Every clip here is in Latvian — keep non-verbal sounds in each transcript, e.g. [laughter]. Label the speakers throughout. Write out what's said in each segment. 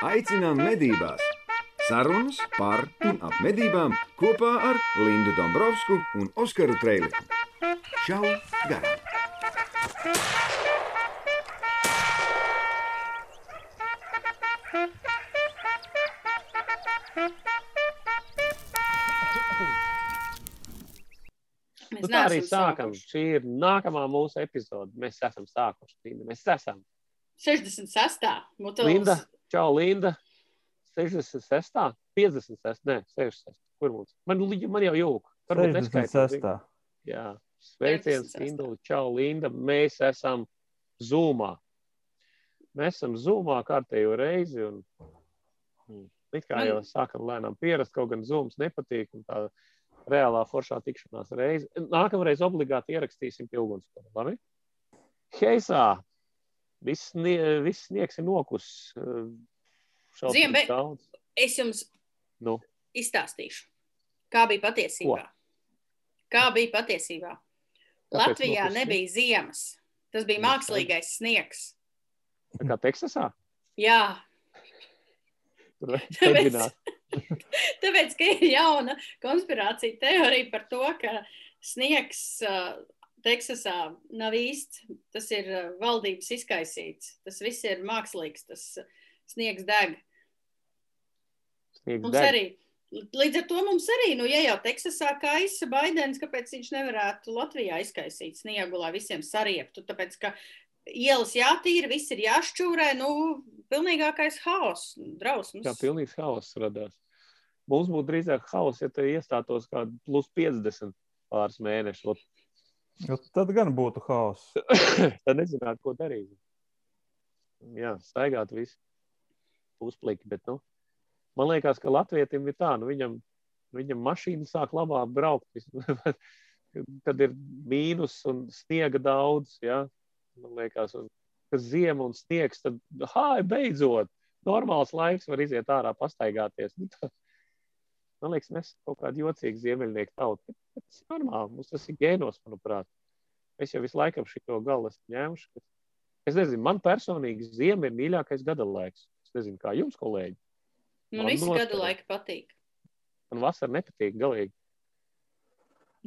Speaker 1: Aicinām medībās! Sarunas par un ap medībām kopā ar Lindu Dombrovskiju un Oskaru Trēliņu. Čau! Garām!
Speaker 2: Nu, tā arī sākam. Sākuši. Šī ir nākamā mūsu epizode. Mēs esam sākuši. Linda. Mēs esam.
Speaker 3: 66. Mutulis.
Speaker 2: Linda, čau, Linda. 66. 56. Nē, 66. Kur mums? Man, man jau jūka.
Speaker 4: Varbūt neskaitīt.
Speaker 2: Jā. Sveiciens, Linda. Čau, Linda. Mēs esam Zoomā. Mēs esam Zoomā kārtējo reizi. Un, un, it kā jau sākam lēnām pierast, kaut gan Zooms nepatīk. Tā, reālā foršā tikšanās reize. Nākamreiz obligāti ierakstīsim pilgunskolu. Labi? Heisā! Viss, viss sniegs ir nokus.
Speaker 3: Ziemē, es jums nu. izstāstīšu, kā bija patiesībā. Ko? Kā bija patiesībā? Kāpēc Latvijā nokus? nebija ziemas. Tas bija mākslīgais sniegs.
Speaker 2: Kā Teksasā?
Speaker 3: Jā. Tur Tāpēc, [laughs] Tāpēc, ka ir jauna konspirācija teorija par to, ka sniegs uh, Teksasā nav īsts. Tas ir uh, valdības izkaisīts. Tas viss ir mākslīgs. Tas sniegs deg.
Speaker 2: Sniegs mums deg. arī.
Speaker 3: Līdz ar to mums arī, nu, ja jau Teksasā kaisa Baidens, kāpēc viņš nevarētu Latvijā izkaisīt sniegu, lai visiem sariektu? Tāpēc, ka ielas jātīra, viss ir jāšķūrē, nu, pilnīgākais haoss, drausmas.
Speaker 2: Jā, pilnīgs haoss radās. Mums būtu drīzāk haoss, ja te iestātos kādu plus 50 pāris mēnešus.
Speaker 4: Jo tad gan būtu haoss. [coughs]
Speaker 2: tad nezinātu, ko darīt. Jā, staigāt visu puspliki, bet, nu, man liekas, ka latvietim ir tā, nu, viņam, viņam mašīna sāk labāk braukt. [laughs] kad ir mīnus un sniega daudz, ja, man liekas, un kad ziema un sniegs, tad, hāj, beidzot, normāls laiks var iziet ārā, pastaigāties. Nu, tā, Man liekas, mēs esam kaut kādi jocīgi ziemeļnieku tauta. Tas ir normāli. Mums tas ir gēnos, manuprāt. Es jau visu laiku šo galu esmu ņēmuši. Ka... Es nezinu, man personīgi ziema ir mīļākais gada laiks. Es nezinu, kā jums, kolēģi.
Speaker 3: Man visi gada laiki patīk.
Speaker 2: Man vasara nepatīk galīgi.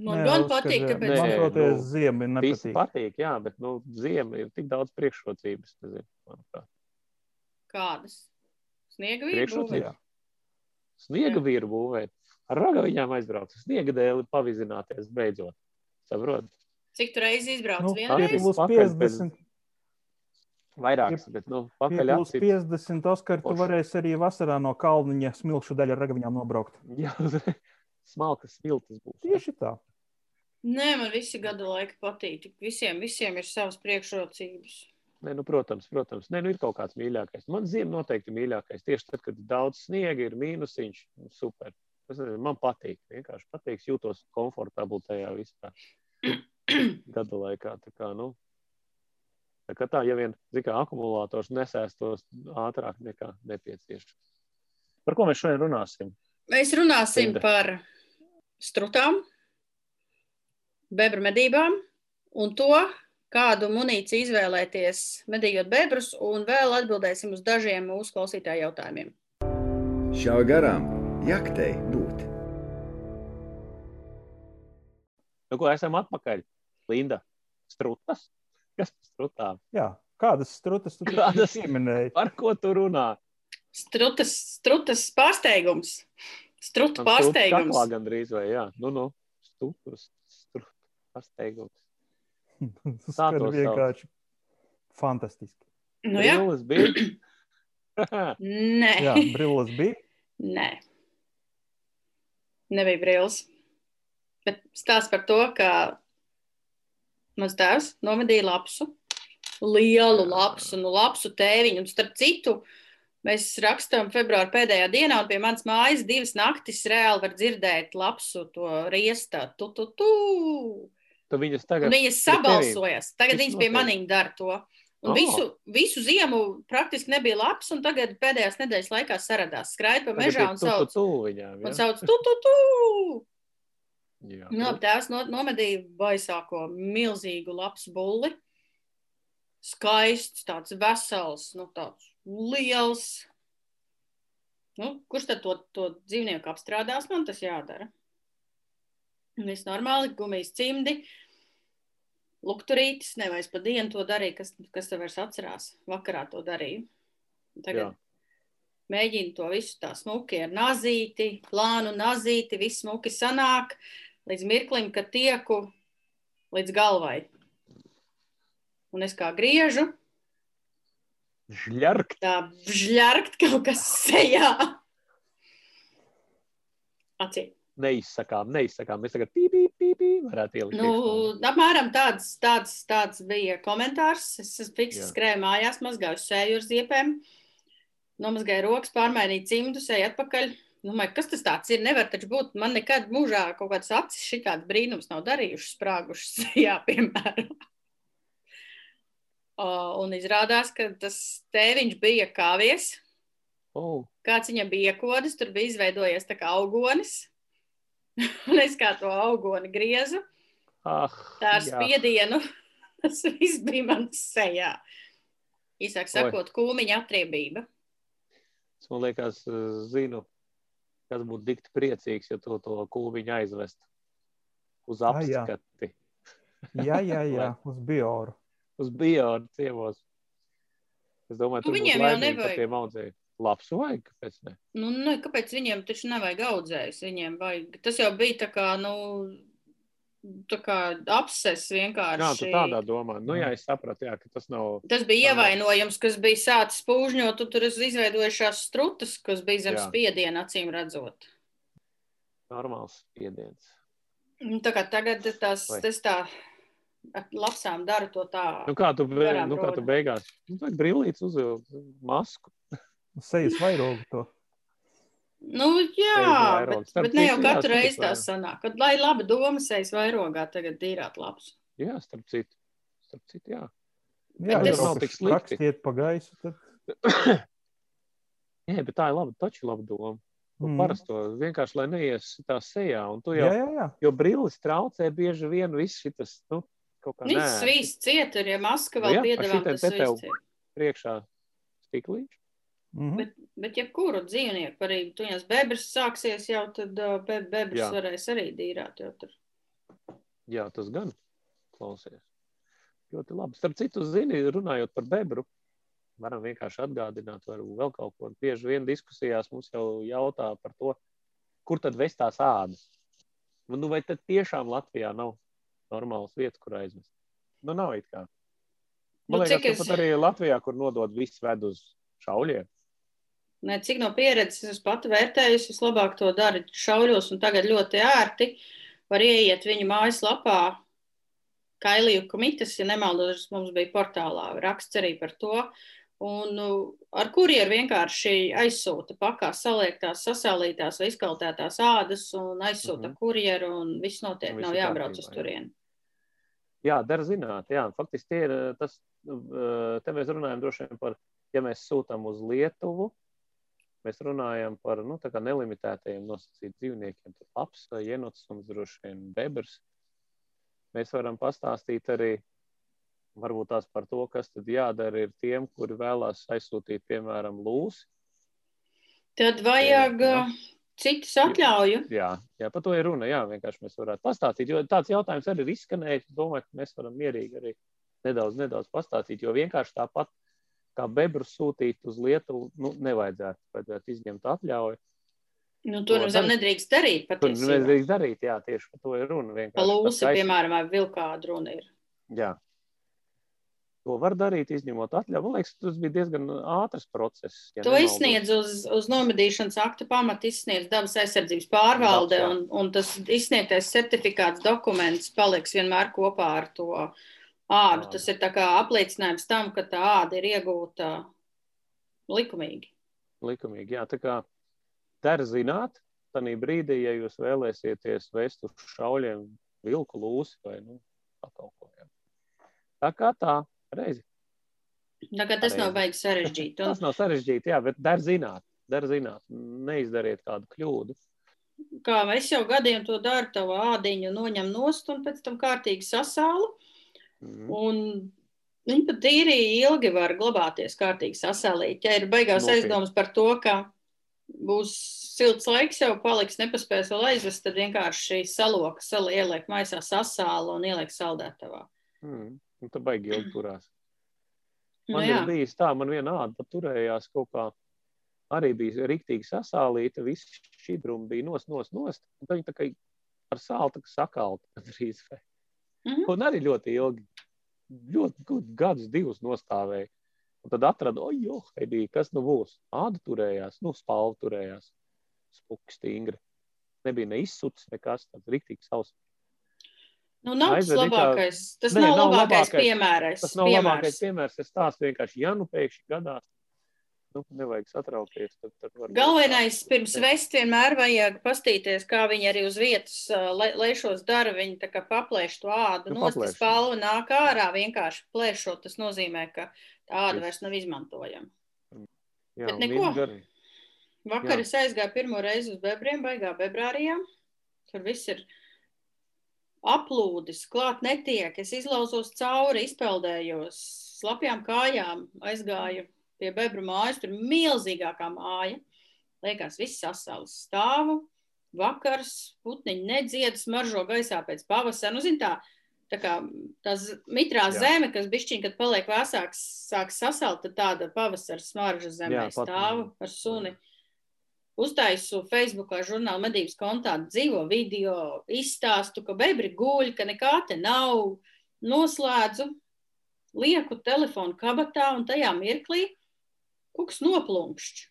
Speaker 3: Man Nē, gan patīk, ka pēc
Speaker 4: tam toties nu, ziema ir
Speaker 2: nepatīk. patīk, jā, bet nu, ziema ir tik daudz priekšrocības, nezinu, manuprāt.
Speaker 3: Kādas? Sniega vīru?
Speaker 2: Sniega vīru būvēt, ar ragaviņām aizbraukt, sniega dēli pavizināties beidzot. Saprot?
Speaker 3: Cik tu reizi izbrauc? Nu,
Speaker 4: Vienreiz? 50.
Speaker 2: Vairākas, bet, nu, pakaļ
Speaker 4: apsit. 50 Oskar, tu varēsi arī vasarā no kalniņa smilšu daļu ar ragaviņām nobraukt.
Speaker 2: Jā, [laughs] smalkas smiltas būs.
Speaker 4: Tieši tā.
Speaker 3: Nē, man visi gada laiki patīk. Visiem, visiem ir savas priekšrocības.
Speaker 2: Nē, nu, protams, protams. Nē, nu, ir kaut kāds mīļākais. Man ziema noteikti mīļākais. Tieši tad, kad ir daudz sniega, ir mīnusiņš. Nu, super. Tas, man patīk. Vienkārši patīk. Jūtos komfortabli tajā visā [clears throat] gada laikā. Tā kā, nu, tā, kā tā ja vien kā, akumulators nesēstos ātrāk nekā nepieciešams. Par ko mēs šodien runāsim?
Speaker 3: Mēs runāsim Linda. par strutām, bebru medībām un to, kādu munīciju izvēlēties, medījot bebrus, un vēl atbildēsim uz dažiem mūsu klausītāju jautājumiem.
Speaker 1: Šā garām jaktei būt.
Speaker 2: Nu, ko esam atpakaļ? Linda, strutas? Kas par strutām?
Speaker 4: Jā, kādas strutas tu kādas pieminēji?
Speaker 2: Par ko tu runā?
Speaker 3: Strutas, strutas pārsteigums. Strutu pārsteigums.
Speaker 2: Tā gandrīz vai jā. Nu, nu, strutas, strutu pārsteigums. [laughs]
Speaker 4: Tas ir vienkārši fantastiski.
Speaker 3: Nu, jā,
Speaker 2: brilles bija. [clears throat]
Speaker 3: Nē,
Speaker 4: jā, brilles bija.
Speaker 3: Nē, nebija brilles. Bet stāsts par to, ka mans tēvs nomedīja lapsu, lielu lapsu, nu, lapsu tēviņu. Un starp citu, mēs rakstām februāra pēdējā dienā, un pie manas mājas divas naktis reāli var dzirdēt lapsu to riestā. Tu, tu, tu.
Speaker 2: Tu viņas tagad.
Speaker 3: Un viņas sabalsojas. Tagad viņas pie maniem dara to. Un oh. visu, visu ziemu praktiski nebija labs, un tagad pēdējās nedēļas laikā saradās. Skraida pa mežā un sauc,
Speaker 2: tu, tu viņām, ja?
Speaker 3: un sauc tu, tu, tu. Jā, nu, tēvs no, nomedīja baisāko milzīgu labs bulli. Skaists, tāds vesels, nu, tāds liels. Nu, kurš tad to, to dzīvnieku apstrādās? Man tas jādara. Viss normāli, gumijas cimdi, lukturītis, nevajag pa dienu to darīt, kas, kas tev vairs atcerās. Vakarā to darīju. Tagad
Speaker 2: Jā.
Speaker 3: mēģinu to visu tā smuki ar nazīti, plānu nazīti, viss smuki sanāk līdz mirklim, kad tieku līdz galvai. Un es kā griežu,
Speaker 2: Žļarkt.
Speaker 3: tā žļarkt kaut kas sejā. Acī.
Speaker 2: Neizsakām, neizsakām. Mēs tagad pī, pī, pī, pī, varētu ielikt.
Speaker 3: Nu,
Speaker 2: iekšā.
Speaker 3: apmēram tāds, tāds, tāds bija komentārs. Es esmu fiks
Speaker 2: Jā.
Speaker 3: skrēju mājās, mazgāju sēju ar ziepēm, nomazgāju rokas, pārmainīju cimdu, sēju atpakaļ. Domāju, kas tas tāds ir? Nevar taču būt. Man nekad mūžā kaut kāds acis šitāds brīnums nav darījušas, sprāgušas, [laughs] jā, piemēram. Un izrādās, ka tas tēviņš bija kāvies.
Speaker 2: Oh,
Speaker 3: Kāds viņam bija iekodis, tur bija izveidojies tā kā augonis. [laughs] Un es kā to augoni griezu,
Speaker 2: ah,
Speaker 3: tā ar
Speaker 2: jā.
Speaker 3: spiedienu. [laughs] Tas viss bija manas sejā. Īsāk sakot, kūmiņa atriebība.
Speaker 2: Es man liekas, zinu, kas būtu dikti priecīgs, ja to, to kūmiņu aizvest uz
Speaker 4: Ah, jā.
Speaker 2: apskati,
Speaker 4: Jā, jā, [laughs] jā, uz bioru.
Speaker 2: uz biodu ciemos. Es domāju,
Speaker 3: Nu,
Speaker 2: tur
Speaker 3: viņiem jau nevajag.
Speaker 2: Labs vajag, kāpēc ne?
Speaker 3: Nu, ne, kāpēc viņiem taču nevajag audzējus? Viņiem vajag. Tas jau bija tā kā, nu, tā kā apses vienkārši.
Speaker 2: Jā, tu tādā domā. Nu, jā, es sapratu, jā, ka tas nav.
Speaker 3: Tas bija ievainojums, kas bija sācis pūžņot, un tur izveidojušās strutas, kas bija zem
Speaker 2: Jā.
Speaker 3: spiediena, acīm redzot.
Speaker 2: normāls spiediens.
Speaker 3: Nu, Tā kā tagad tas,
Speaker 2: Vai.
Speaker 3: tas tā lapsām daru to tā.
Speaker 2: Nu, kā tu, be, nu, kā tu beigās? Nu, tā brīvlītes uzvilkt masku.
Speaker 4: Sejas vairogu to.
Speaker 3: Nu, jā, bet, bet ne jau
Speaker 2: jā,
Speaker 3: katru reizi tā sanāk. Kad lai laba doma sejas vairogā tagad dīrāt labs.
Speaker 2: Jā, starp citu. Starp citu, jā.
Speaker 4: Jā,
Speaker 3: Bet
Speaker 4: ja
Speaker 3: tas
Speaker 2: nav tik slikti.
Speaker 4: rakstiet pa gaisu, tad
Speaker 2: Jā, bet tā ir laba, taču laba doma. Mm.
Speaker 4: Mm.
Speaker 2: Parasto vienkārši, lai neies tā sejā. Un tu
Speaker 4: jā,
Speaker 2: jau,
Speaker 4: jā, jā.
Speaker 2: jo brilles traucē bieži vien viss šis, nu, kaut kā
Speaker 3: Viss
Speaker 2: nē,
Speaker 3: viss ciet, ir, ja maska
Speaker 2: Nu
Speaker 3: vēl
Speaker 2: jā, šitai
Speaker 3: tas viss ciet.
Speaker 2: priekšā stiklīši.
Speaker 4: Mhm.
Speaker 3: Bet, bet jebkuru dzīvnieku, arī tuņās bebras sāksies jau, tad be, bebras
Speaker 2: Jā.
Speaker 3: varēs arī dīrāt.
Speaker 2: Jā, tas gan klausies. Ļoti labi. Starp citu, zini, runājot par bebru, varam vienkārši atgādināt, varbūt vēl kaut ko. Bieži vien diskusijās mums jau jautā par to, kur tad vest tās ādas. Nu, vai tad tiešām Latvijā nav normālas vietas, kur aizvest? Nu, nav it kā.
Speaker 3: Nu,
Speaker 2: Man liekas,
Speaker 3: cik
Speaker 2: ka
Speaker 3: es-
Speaker 2: pat arī Latvijā, kur nodod visu ved uz šauļiem.
Speaker 3: Ne, cik no pieredzes es pati vērtējusi, vislabāk to dara šauļos, un tagad ļoti ērti var ieiet viņu mājaslapā. Kailiju komites, ja nemaldos, mums bija portālā raksts arī par to. Un nu, ar kuriem vienkārši aizsūta pakā saliektās, sasālītās vai izkaltētās ādas un aizsūta mm. -hmm. kurjeru, un viss notiek,
Speaker 2: Un
Speaker 3: nav jābrauc uz turieni.
Speaker 2: Jā, dara zināt, jā. Faktiski tie ir tas, eh, te mēs runājam droši vien par, ja mēs sūtām uz Lietuvu, mēs runājam par, nu, nelimitētajiem nosacīt dzīvniekiem, tad laps vai jenots un droši vien bebrs. Mēs varam pastāstīt arī varbūt tās par to, kas tad jādara ir tiem, kuri vēlās aizsūtīt, piemēram, lūsi.
Speaker 3: Tad vajag
Speaker 2: Jā.
Speaker 3: uh, citus atļauju.
Speaker 2: Jā, jā, par to ir runa. Jā, vienkārši mēs varētu pastāstīt. Jo tāds jautājums arī ir izskanējis. Domāju, ka mēs varam mierīgi arī nedaudz, nedaudz pastāstīt. Jo vienkārši tāpat kā bebru sūtīt uz Lietuvu, nu, nevajadzētu. Vajadzētu izņemt atļauju.
Speaker 3: Nu, to nemaz
Speaker 2: dar-
Speaker 3: nedrīkst darīt.
Speaker 2: Tur
Speaker 3: patiesībā.
Speaker 2: nedrīkst darīt. Jā, tieši par to ir runa. Vienkārši
Speaker 3: Pa lūsi,
Speaker 2: aiz-
Speaker 3: piemēram, vai vilkāda runa ir.
Speaker 2: Jā. To var darīt, izņemot atļauju. Man liekas, tas bija diezgan ātrs process. ja
Speaker 3: To
Speaker 2: nemaldos.
Speaker 3: izsniedz uz, uz nomedīšanas akta pamata, izsniedz dabas aizsardzības pārvalde,
Speaker 2: Dabas, jā.
Speaker 3: un, un tas izsniegtais certifikāts dokuments paliks vienmēr kopā ar to ādu. Tas ir tā apliecinājums tam, ka tā āda ir iegūta likumīgi.
Speaker 2: likumīgi. Jā, tā kā der zināt, tādā brīdī, ja jūs vēlēsieties vest uz šauļiem vilku lūsi vai nu, pakalpojumu. Tā kā tā, reizi.
Speaker 3: Tā kā tas
Speaker 2: Pareizi.
Speaker 3: nav beigas sarežģīti. Un,
Speaker 2: Tas nav sarežģīti, jā, bet der zināt, der zināt, neizdariet kādu kļūdu.
Speaker 3: kā es jau gadiem to daru, tavu ādiņu noņem nost un pēc tam kārtīgi sasālu.
Speaker 2: Mhm.
Speaker 3: Un viņi pat tīri ilgi var glabāties kārtīgi sasēlīt. Ja ir beigās
Speaker 2: Nopietni.
Speaker 3: aizdomas par to, ka būs silts laiks, jau paliks, nepaspēs vēl aizvest, tad vienkārši saloka, sal, ieliek maisā sasālu un ieliek saldētavā.
Speaker 2: Mm. Un tā baigi ilgi turās. [clears throat]
Speaker 3: Nu,
Speaker 2: Man
Speaker 3: jā.
Speaker 2: ir bijis tā, man viena āda turējās kaut kā. Arī bija rīktīgi sasālīta, viss šķidrumi bija nos, nos, nos. Un tad viņi tā kā ar sāli sakalta [laughs] gandrīz. vai.
Speaker 3: Mhm.
Speaker 2: Un arī ļoti ilgi, ļoti gut- gadus, divus nostāvēja. Un tad atrada, oi, jo, Heidī, kas nu būs? Āda turējās, nu, spalva turējās. Spuki stingri. Nebija ne izsuts, nekas tāds rīktīgi savs.
Speaker 3: Nu, nav tas labākais. Tas
Speaker 2: Nē,
Speaker 3: nav
Speaker 2: nav
Speaker 3: labākais
Speaker 2: labākais.
Speaker 3: piemērs.
Speaker 2: Tas nav
Speaker 3: piemērs.
Speaker 2: labākais piemērs. Es stāstu vienkārši, ja nu pēkšņi gadās, nu, nevajag satraukties. Tad, tad varbūt
Speaker 3: Galvenais pirms vest vienmēr vajag pastīties, kā viņi arī uz vietas le- lēšos dara. Viņi tā kā paplēš to ādu,
Speaker 2: Nu,
Speaker 3: nost,
Speaker 2: paplēš.
Speaker 3: spalva nāk ārā, vienkārši plēšot. Tas nozīmē, ka tā āda vairs nav izmantojama.
Speaker 2: Jā,
Speaker 3: bet neko.
Speaker 2: arī.
Speaker 3: Vakar
Speaker 2: Jā.
Speaker 3: es aizgāju pirmo reizi uz bebriem, baigā bebrārijā. Tur viss ir aplūdis, klāt netiek. Es izlauzos cauri, izpeldējos, slapjām kājām aizgāju pie bebru mājas. Tur milzīgākā māja. Liekas, viss sasals stāvu. Vakars, putniņi nedzied, smaržo gaisā pēc pavasara. Nu, zin tā, tā kā tā mitrā
Speaker 2: Jā.
Speaker 3: zeme, kas bišķiņ, kad paliek vēsāks, sāk sasalt, tad tāda pavasara smarža zemē
Speaker 2: Jā, pat-
Speaker 3: stāvu ar suni. Uztaisu Facebookā žurnāla medības kontā dzīvo video, izstāstu, ka bebri guļ, ka nekā te nav. Noslēdzu, lieku telefonu kabatā un tajā mirklī kaut kas noplunkšķi.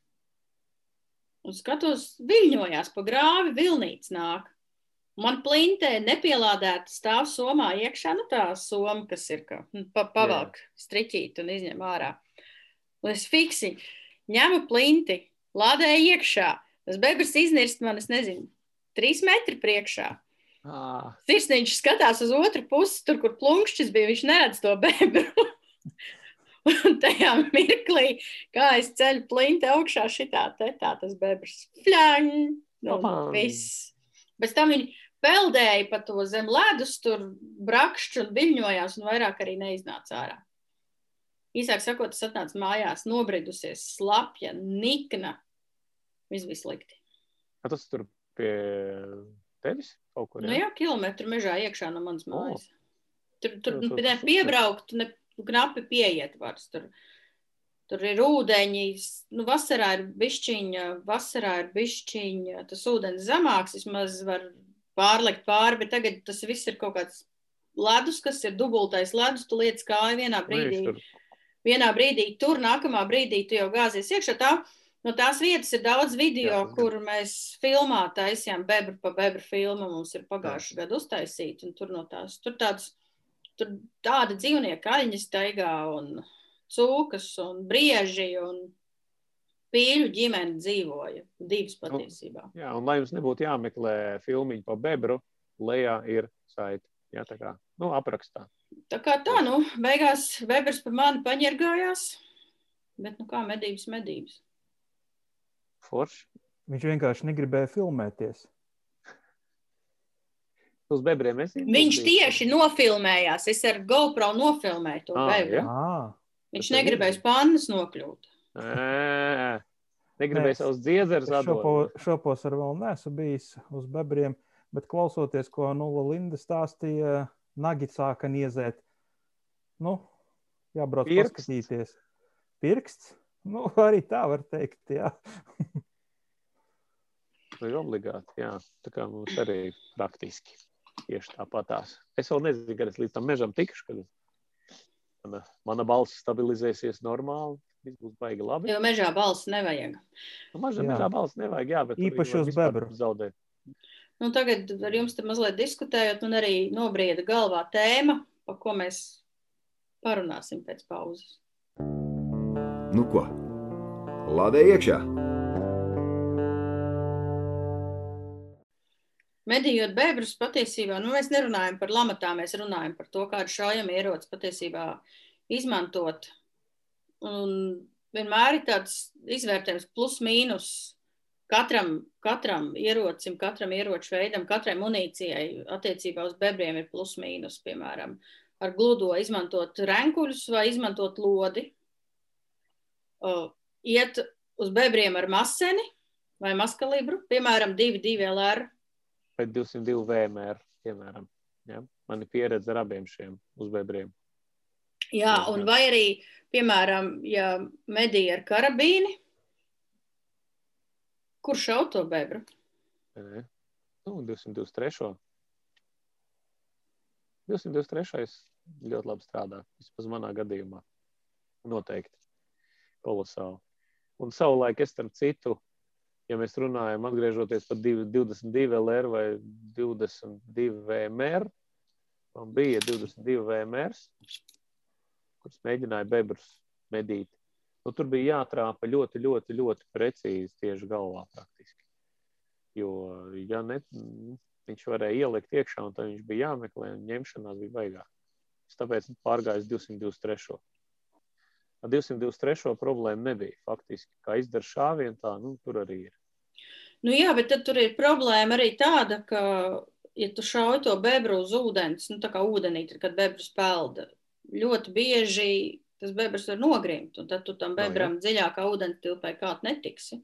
Speaker 3: Un skatos, viļņojās pa grāvi, vilnīts nāk. Man plintē nepielādēta stāv somā iekšā, nu tā soma, kas ir, ka nu, pa, pavelk striķīt un izņem ārā. Un es fiksi ņemu plinti, lādēju iekšā. Tas bebrs iznirst man, es nezinu, trīs metri priekšā.
Speaker 2: Ah,
Speaker 3: Sirsniņš skatās uz otru pusi, tur, kur plunkšķis bija. Viņš neredz to bebru. [laughs] Un [laughs] tajā mirklī, kā es ceļu plinti augšā, šitā te tā tas bebrs. Fļaņ! Nu, viss. Pēc tam viņi peldēja pa to zem ledus, tur brakšķi un viļņojās, un vairāk arī neiznāca ārā. Īsāk sakot, es atnācu mājās, nobridusies, slapja, nikna. Viss bija slikti.
Speaker 2: kā tas tur pie tevis kaut kur?
Speaker 3: Nu, jā, kilometru mežā iekšā no manas mājas. Tur, tur
Speaker 2: Jā, tas
Speaker 3: ne piebraukt, ne knapi pieiet vairs. Tur, tur ir ūdeņi, nu, vasarā ir bišķiņa, vasarā ir bišķiņa, tas ūdens zemāks, vismaz var pārlikt pāri, bet tagad tas viss ir kaut kāds ledus, kas ir dubultais ledus, tu lietas kāju vienā brīdī
Speaker 2: Tur,
Speaker 3: vienā brīdī tur, nākamā brīdī tu jau gāzies iekšā. Tā, no tās vietas ir daudz video,
Speaker 2: Jā,
Speaker 3: kur mēs filmā taisījām bebru pa bebru filmu. Mums ir pagājuši gadu uztaisīt, un tur no tās, tur tāds, tur tāda dzīvnieka aļņas taigā un cūkas un brieži un pīļu ģimene dzīvoja. Divas patiesībā.
Speaker 2: jā, un lai jums nebūtu jāmeklē filmiņu pa bebru, lejā ir saiti. Jā, tā kā, nu, aprakstā.
Speaker 3: Tā kā tā, nu, beigās bebrs pa mani paņergājās, bet, nu, kā medības, medības.
Speaker 2: Forši.
Speaker 4: Viņš vienkārši negribēja filmēties.
Speaker 2: Uz bebriem es
Speaker 3: Viņš tieši nofilmējās. Es ar GoPro nofilmēju to
Speaker 2: Ā,
Speaker 3: bebru.
Speaker 4: À,
Speaker 3: Viņš negribēja
Speaker 2: ir.
Speaker 3: uz pannas nokļūt.
Speaker 2: Nē, negribēju
Speaker 4: Nē,
Speaker 2: savus dziedzerus atdot.
Speaker 4: šopos ar vēl neesmu bijis uz bebriem, bet klausoties, ko Nula Linda stāstīja, nagi sāka niezēt. Nu, jābrauc
Speaker 2: Pirksts.
Speaker 4: paskatīties. Pirksts? Nu, [laughs] arī tā var teikt, jā. [laughs]
Speaker 2: Ir obligāti, jā. Tā kā mums arī praktiski tieši tāpatās. Es vēl nezinu, kad es līdz tam mežam tikšu, kad mana, mana balss stabilizēsies normāli. Viss būs baigi labi.
Speaker 3: Jo mežā balss nevajag.
Speaker 2: Nu, mažā,
Speaker 4: Jā.
Speaker 2: mažā balss nevajag, jā, bet
Speaker 4: Īpaši uz bebru.
Speaker 2: Zaudēt.
Speaker 3: Nu, tagad ar jums te mazliet diskutējot, man arī nobrieda galvā tēma, par ko mēs parunāsim pēc pauzes.
Speaker 1: Nu ko? Lādē iekšā!
Speaker 3: Medījot bebrus, patiesībā nu, mēs nerunājam par lamatām, mēs runājam par to, kādu šaujam ieroci patiesībā izmantot. Un vienmēr ir tāds izvērtējums plus mīnus katram, katram ierocim, katram ieroču veidam, katrai munīcijai attiecībā uz bebriem ir plus mīnus, piemēram, ar gludo izmantot renkuļus vai izmantot lodi. O, Iet uz bebriem ar maseni vai maskalibru, piemēram, 2,2 LR.
Speaker 2: Vai 202 VMR, piemēram. Ja? Man ir pieredze ar abiem šiem uzbebriem.
Speaker 3: Jā, un vai arī, piemēram, ja medīja ar karabīni, kurš šauj to bebru?
Speaker 2: Nē. Nu, 223. 223. ļoti labi strādā. Vismaz manā gadījumā. Noteikti. Kolosāli. Un savulaik es starp citu, ja mēs runājam, atgriežoties par divi- 22 LR vai 22 VMR, man bija 22 VMR, kurus mēģināja bebrus medīt. Nu, tur bija jātrāpa ļoti, ļoti, ļoti precīzi tieši galvā praktiski. Jo, ja ne, viņš varēja ielikt iekšā, un tad viņš bija jāmeklē, un ņemšanās bija baigā. Es tāpēc pārgāju uz 223. Ar 223. problēmu nebija. Faktiski, kā izdara šāvienu, tā nu, tur arī ir.
Speaker 3: Nu jā, bet tad tur ir problēma arī tāda, ka, ja tu šauj to bebru uz ūdens, nu tā kā ūdenī, tad, kad bebrs pelda, ļoti bieži tas bebrs var nogrimt, un tad tu tam
Speaker 2: No,
Speaker 3: bebram dziļākā ūdens tilpē kārt netiksi.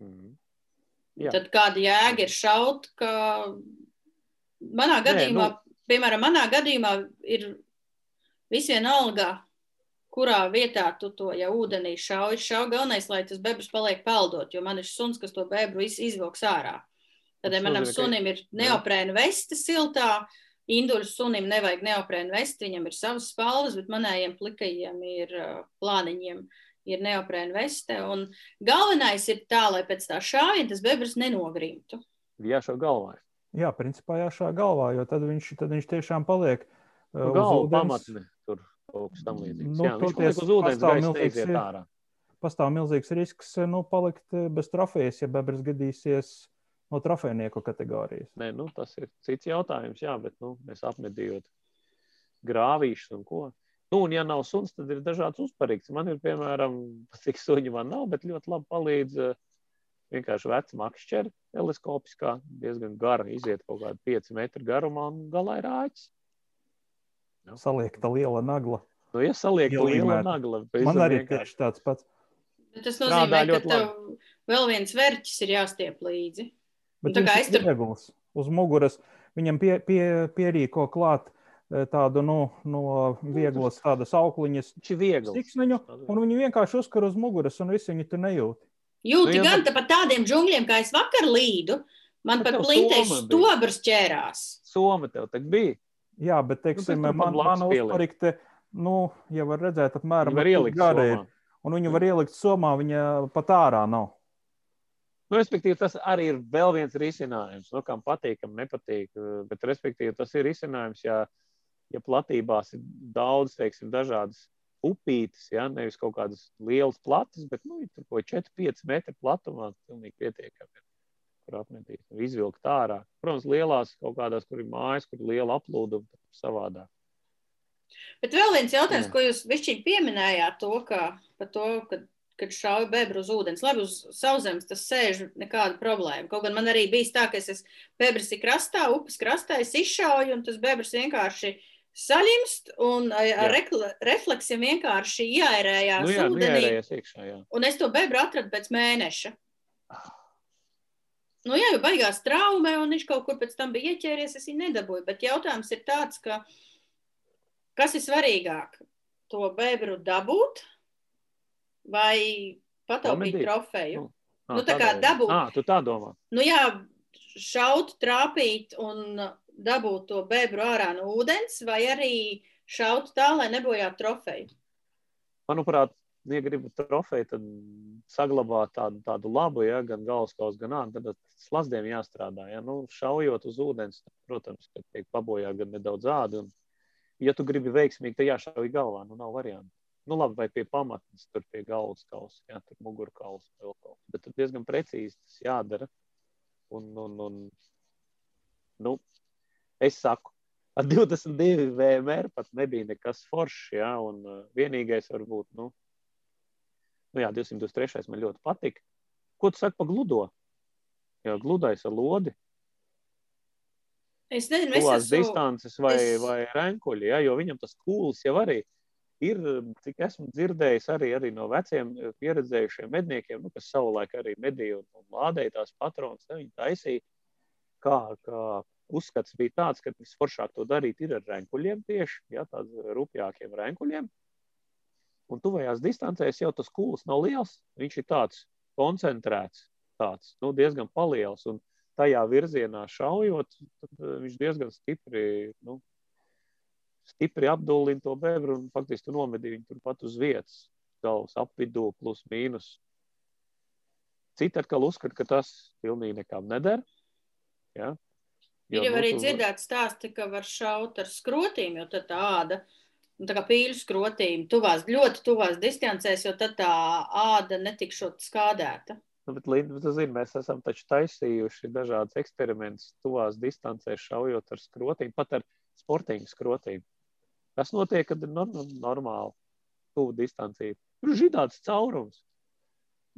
Speaker 2: Mm. Jā.
Speaker 3: Tad kāda jēga ir šaut, ka manā gadījumā,
Speaker 2: nu-
Speaker 3: piemēram, manā gadījumā ir visvienalga, kurā vietā tu to jau ūdenī šauj. Šauj galvenais, lai tas bebrs paliek peldot, jo man ir suns, kas to bebru iz- izvilks ārā. Tad, ja manam sunim ir neoprēna veste siltā, Induļu sunim nevajag neoprēnu vesti, viņam ir savas spalvas, bet manējiem plikajiem ir uh, plāniņiem ir neoprēna veste. Un galvenais ir tā, lai pēc tā šāviena tas bebrs nenogrimtu.
Speaker 2: Jā, šo galvā.
Speaker 4: Jā, principā jāšā galvā, jo tad viņš, tad viņš tiešām paliek uh,
Speaker 2: Nu,
Speaker 4: uz
Speaker 2: galva pamatne kaut kas tam līdzīgs.
Speaker 4: Nu,
Speaker 2: Jā, viņš paliek uz ūdens, gaisa neiziet ārā.
Speaker 4: Pastāv milzīgs risks eh, nu, palikt eh, bez trofejas, ja bebrs gadīsies no trofejnieku kategorijas.
Speaker 2: Nē, nu, tas ir cits jautājums, jā, bet nu, mēs apmedījot grāvīšus un ko. Nu, un, ja nav suns, tad ir dažāds uzparīgs. Man ir, piemēram, [laughs] cik suņi man nav, bet ļoti labi palīdz eh, vienkārši veca makšķera teleskopiskā, diezgan gara, iziet kaut kādu 5 metru garumā un galā ir āķis.
Speaker 4: Saliekta liela nagla.
Speaker 2: Nu, ja saliek liela nagla,
Speaker 4: Man arī tieši tāds pats.
Speaker 3: Bet Tas nozīmē, ka tev vēl viens vērķis ir jāstiep līdzi.
Speaker 4: Bet
Speaker 3: tā kā es tur-
Speaker 4: viegls. Uz muguras viņam pie, pie, pierīko klāt eh, tādu nu, no vieglas tādas aukliņas stiksniņu, un viņi vienkārši uzkar uz muguras, un visi viņu tur nejūt.
Speaker 3: Jūti
Speaker 2: Nu,
Speaker 3: gan pa tādiem džungļiem, kā es vakar līdu, man pat plintēs stobrs ķērās.
Speaker 2: Soma tev tagad bija.
Speaker 4: Jā, bet, teiksim,
Speaker 2: Nu,
Speaker 4: man, mana uzparikte, nu, ja var redzēt, apmēram
Speaker 2: var ielikt somā.
Speaker 4: un viņu var ielikt somā, viņa pat ārā nav.
Speaker 2: Nu, respektīvi, tas arī ir vēl viens risinājums. Nu, kam patīk, kam nepatīk. eh, Bet, respektīvi, tas ir risinājums, ja, ja platībās ir daudz, teiksim, dažādas upītes, ja nevis kaut kādas lielas platas, bet nu, tur kaut 4-5 metru platumā, pilnīgi pietiekami. Kur apmetīt, nu, izvilkt ārā. Protams, lielās kaut kādās, kur ir mājas, kur ir liela aplūduma, tad savādāk.
Speaker 3: Bet vēl viens jautājums,
Speaker 2: Jā.
Speaker 3: ko jūs višķiņ pieminējāt, to, ka, par to, ka, kad šauj bebru uz ūdens. Labi, uz sauszemes tas sēž nekāda problēma. Kaut gan man arī bija tā, ka es esmu bebrs ir krastā, upes krastā, es izšauju, un tas bebrs vienkārši saļimst, un ar refleksiem vienkārši ieērējās
Speaker 2: Nu, jā, nu,
Speaker 3: ūdenī.
Speaker 2: iekšā, jā.
Speaker 3: Un es to bebru atradu pēc mēneša. Nu, jā, jau baigās traumē, un viņš kaut kur pēc tam bija ieķēries. Es viņu nedabūju. Bet jautājums ir tāds, ka kas ir svarīgāk? To bebru dabūt vai pataupīt trofeju?
Speaker 2: Nu,
Speaker 3: Nu, tā kā dabūt.
Speaker 2: Ah, tu tā domā.
Speaker 3: Nu, jā, šaut, trāpīt un dabūt to bebru ārā no ūdens, vai arī šaut tā, lai nebojātu trofeju.
Speaker 2: manuprāt, ja gribu trofeju, tad saglabāt tādu, tādu labu, ja, gan galvaskausu, gan ādu. Tad slazdiem jāstrādā. Ja. Nu, šaujot uz ūdens, tad, protams, ka tiek pabojāta gan nedaudz āda. Un, ja tu gribi veiksmīgi, tad jāšauj galvā. Nu, nav variantu. Nu, labi, vai pie pamatnes, tur pie galvas kausa, jā, tur mugurkausa vēl kaut kas. Bet tad diezgan precīzi tas jādara. Un, un, un, nu, es saku, ar [laughs] 22 VMR pat nebija nekas foršs. Ja, un uh, vienīgais varbūt, nu, nu jā, 223 man ļoti patika. Ko tu saki par gludo? Jā, gludais ar lodi,
Speaker 3: Es nezinu, es
Speaker 2: tuvās
Speaker 3: esmu.
Speaker 2: distances vai,
Speaker 3: es-
Speaker 2: vai renkuļi, ja, jo viņam tas kūls jau arī. ir, cik esmu dzirdējis, arī, arī no veciem pieredzējušiem medniekiem, nu, kas savulaik arī medīja un, un lādēja tās patronas, ne, viņi taisīja, kā, kā uzskats bija tāds, ka visforšāk to darīt ir ar rēnkuļiem tieši, ja, tādiem rupjākiem rēnkuļiem. Un tuvajās distancēs jau tas kūls nav liels, viņš ir tāds koncentrēts, tāds nu, diezgan paliels. Un tajā virzienā šaujot, viņš diezgan stipri nu, stipri apdullina to bebru un faktiski nomedīja viņu turpat uz vietas, galvas apvidū, plus mīnus. Citi atkal uzskata, ka tas pilnīgi nekam neder. Ja?
Speaker 3: Ir jau arī dzirdēts stāsti, ka var šaut ar skrotīm, jo tad tā āda, nu, tā kā pīļu skrotīm, tuvās, ļoti tuvās distancēs, jo tad tā āda netikšot skādēta.
Speaker 2: Nu, bet, Linda, tu zini, mēs esam taču taisījuši dažādas eksperimentus tuvās distancēs, šaujot ar skrotīm, pat ar sportīgu skrotīm. Kas notiek, kad ir normāli tuvu distancī? Tur ir židāts caurums.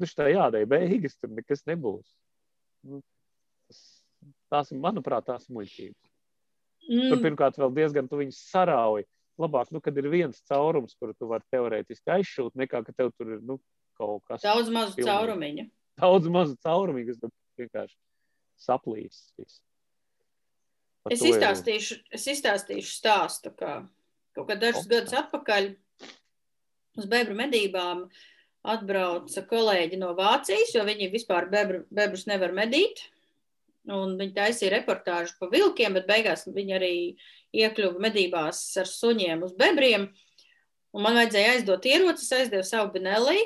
Speaker 2: Viņš tā jādara beigas, tur nekas nebūs. Nu, tas, tās manuprāt, tās muļķības. Mm. Tur pirmkārt vēl diezgan tu viņus sarauji. Labāk, nu, kad ir viens caurums, kuru tu vari teorētiski aizšūt, nekā ka tev tur ir nu, kaut kas.
Speaker 3: Daudz mazu pilnīgi. caurumiņu.
Speaker 2: Daudz mazu caurumiņu, kas vienkārši saplīs.
Speaker 3: Es izstāstīšu, es izstāstīšu stāstu, kā Kaut kā dažus oh. gadus atpakaļ uz bebru medībām atbrauca kolēģi no Vācijas, jo viņi vispār bebru, bebrus nevar medīt. Un viņi taisīja reportāžu par vilkiem, bet beigās viņi arī iekļuva medībās ar suņiem uz bebriem. Un man vajadzēja aizdot ierocis, aizdevu savu binelī,